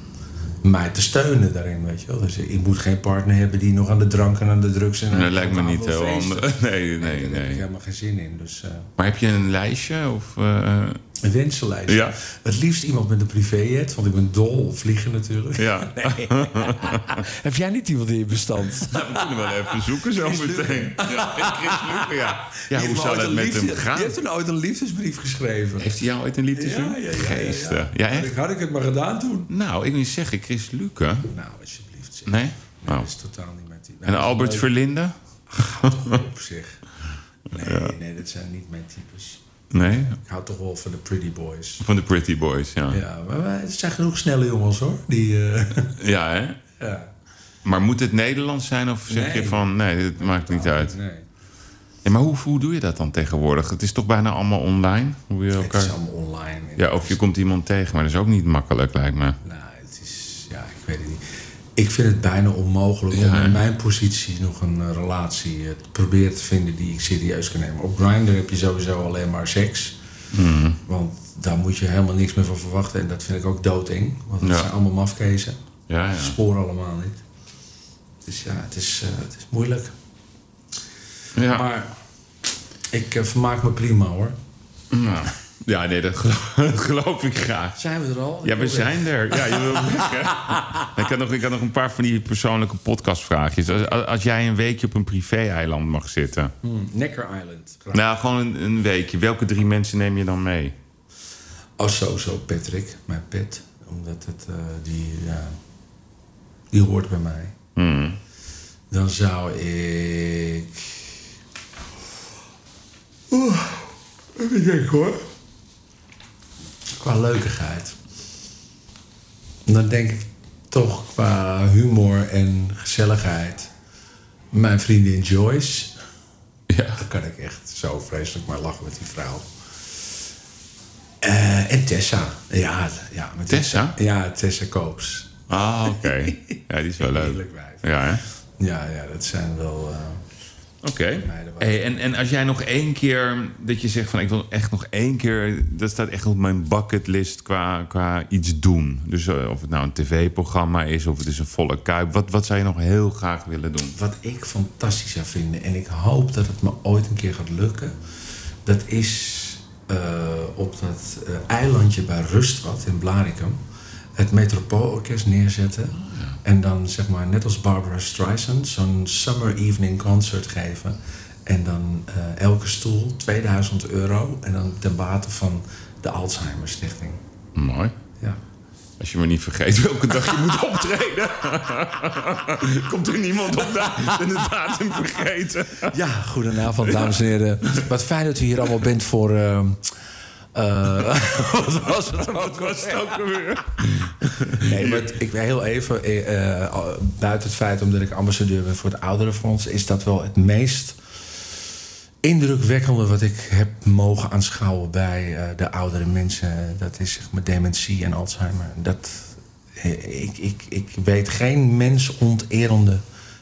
mij te steunen daarin, weet je wel. Dus ik moet geen partner hebben die nog aan de drank en aan de drugs en aan dat lijkt me niet heel handig. Nee, nee, daar heb ik nee. helemaal geen zin in. Dus eh, Maar heb je een lijstje? Of, een wensenlijst. Ja. Het liefst iemand met een privéjet, want ik ben dol op vliegen natuurlijk. ja. Heb jij niet iemand in je bestand? Nou, we kunnen wel even zoeken zo Chris meteen. Ja, Chris Luke, ja. Ja, hoe zou dat met hem gaan? Je hebt toen ooit een liefdesbrief geschreven. Heeft hij jou ooit een liefdesbrief? Ja, ja, ja, ja, ja. Geesten. Ja, echt? Had ik het maar gedaan toen. Nou, ik wil zeggen, Chris Luke. Nou, alsjeblieft. Zeg. Nee? Nee, Oh. dat is totaal niet met die. En Albert Verlinde? Op zich. Nee, nee, dat zijn niet mijn types. Nee? Ik hou toch wel van de pretty boys. Van de Pretty Boys, ja. Ja, maar het zijn genoeg snelle jongens hoor. Die, eh, Ja, hè? ja. Maar moet het Nederlands zijn of zeg je van... Nee, het maakt niet uit. Nee. Ja, maar hoe, hoe doe je dat dan tegenwoordig? Het is toch bijna allemaal online? Hoe je Het elkaar... is allemaal online. Ja, of je komt iemand tegen, maar dat is ook niet makkelijk, lijkt me. Nou, het is... Ja, ik weet het niet. Ik vind het bijna onmogelijk Ja, om in mijn positie nog een eh, relatie eh, te proberen te vinden die ik serieus kan nemen. Op Grindr heb je sowieso alleen maar seks. Mhm. Want daar moet je helemaal niks meer van verwachten. En dat vind ik ook doodeng. Want het Ja. zijn allemaal mafkezen. Ja, ja. Spoor allemaal niet. Dus ja, het is, eh, het is moeilijk. Ja, Maar ik vermaak me prima hoor. Ja nee, dat geloof, dat geloof ik graag. Zijn we er al? Ja, we zijn er. Ja, je wil weg, hè? Ik had, nog, ik had nog een paar van die persoonlijke podcastvraagjes. Als, als jij een weekje op een privé-eiland mag zitten... Hmm, Necker Island. Graag. Nou, gewoon een, een weekje. Welke drie mensen neem je dan mee? Oh, sowieso Patrick, mijn pet. Omdat het, eh, die, ja, die hoort bij mij. Hmm. Dan zou ik... Oeh, even denken hoor. Qua leukigheid. Dan denk ik toch qua humor en gezelligheid... Mijn vriendin Joyce. Ja. Daar kan ik echt zo vreselijk maar lachen met die vrouw. Eh, en Tessa. Ja, ja, met Tessa? Ja, Tessa Koops. Ah, oké. Ja, die is wel leuk. Heerlijk wijf. Ja, hè? Ja, ja, dat zijn wel... eh, Oké. Hey, en, en als jij nog één keer... dat je zegt van ik wil echt nog één keer... dat staat echt op mijn bucketlist qua, qua iets doen. Dus eh, of het nou een tv-programma is of het is een volle kuip. Wat, wat zou je nog heel graag willen doen? wat ik fantastisch zou vinden... en ik hoop dat het me ooit een keer gaat lukken... dat is eh, op dat eh, eilandje bij Rustwad in Blaricum... het Metropoolorkest neerzetten... en dan zeg maar net als Barbara Streisand... zo'n summer evening concert geven... en dan eh, elke stoel 2000 euro... en dan ten bate van de Alzheimer Stichting. Mooi. Ja. Als je maar niet vergeet welke dag je moet optreden. Komt er niemand op da de datum vergeten? Ja, goedenavond, dames en heren. Wat fijn dat u hier allemaal bent voor. ehm, eh, wat was het ook? Wat was het ook alweer? Nee, maar ik ben heel even. eh, eh, buiten het feit omdat ik ambassadeur ben voor het Ouderenfonds, is dat wel het meest indrukwekkende wat ik heb mogen aanschouwen bij eh, de oudere mensen. Dat is zeg maar dementie en Alzheimer. Dat, ik, ik, ik weet geen mensonterende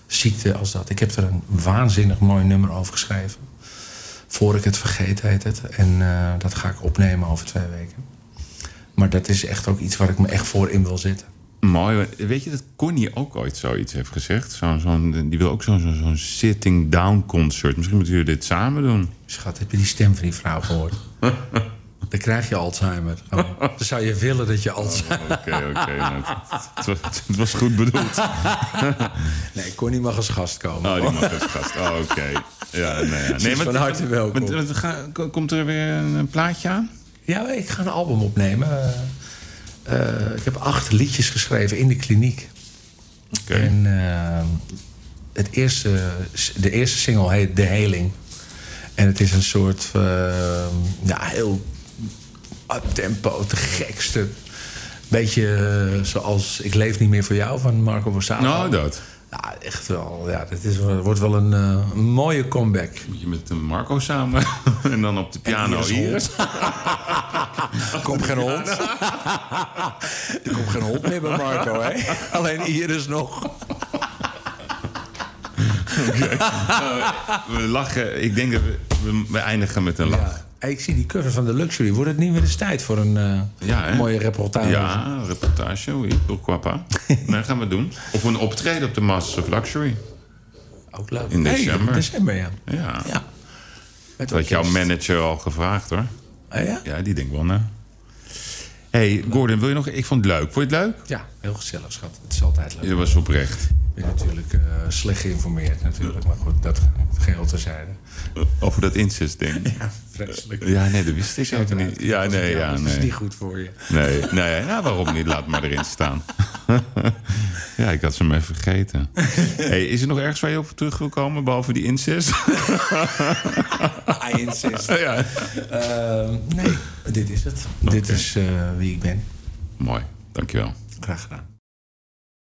ziekte als dat. Ik heb er een waanzinnig mooi nummer over geschreven. Voor ik het vergeet, heet het. En eh, dat ga ik opnemen over twee weken. Maar dat is echt ook iets waar ik me echt voor in wil zitten. Mooi. Weet je dat Connie ook ooit zoiets heeft gezegd? Zo, zo'n- die wil ook zo'n zo'n zo'n sitting down concert. Misschien moeten jullie dit samen doen. Schat, heb je die stem van die vrouw gehoord? Dan krijg je Alzheimer. Gewoon. Dan zou je willen dat je Alzheimer... Oké, oké. nou, het, het was, het was goed bedoeld. Nee, Connie mag als gast komen. Oh, die mag als gast. Oh, oké. Ja, nee, ja. Is van harte welkom. ga- komt er weer een, plaatje aan? Ja, ik ga een album opnemen. Eh, eh, ik heb acht liedjes geschreven in de kliniek. Oké. En eh, het eerste, de eerste single heet De Heling. En het is een soort uh, ja, heel tempo, te gekste. Beetje uh, zoals Ik leef niet meer voor jou van Marco Borsato. Nou, dat. Ja, echt wel. Ja, dat is, wordt wel een, uh, een mooie comeback. Moet je met Marco samen en dan op de piano hier. er komt geen hond. er komt geen hond meer bij Marco, hè? Alleen Iris nog. Okay. Uh, we lachen. Ik denk dat we, we eindigen met een lach. Ja. Ik zie die cover van de Luxury. Wordt het niet weer eens tijd voor een uh, ja, mooie reportage? Ja, een reportage. Oui, pourquoi pas. nee, gaan we doen. Of een optreden op de Masters of Luxury. Ook leuk. In december. Hey, in december, ja. Ja. ja. Dat had jouw manager al gevraagd, hoor. Ah, ja? Ja, die denkt wel na. hey, Gordon, wil je nog... Ik vond het leuk. Vond je het leuk? Ja, heel gezellig, schat. Het is altijd leuk. Je was oprecht. Ik ben natuurlijk uh, slecht geïnformeerd, natuurlijk. Maar goed, dat geheel terzijde. Over dat incest-ding. Ja, vreselijk. Ja, nee, dat wist ik ook niet. Ja, nee, ja, Dat nee. is niet goed voor je. Nee, nee, nou, waarom niet? Laat maar erin staan. ja, ik had ze maar vergeten. Hey, is er nog ergens waar je op terug wil komen, behalve die incest? I insist. ja. Uh, nee, dit is het. Dit is uh, wie ik ben. Mooi, dankjewel. Graag gedaan.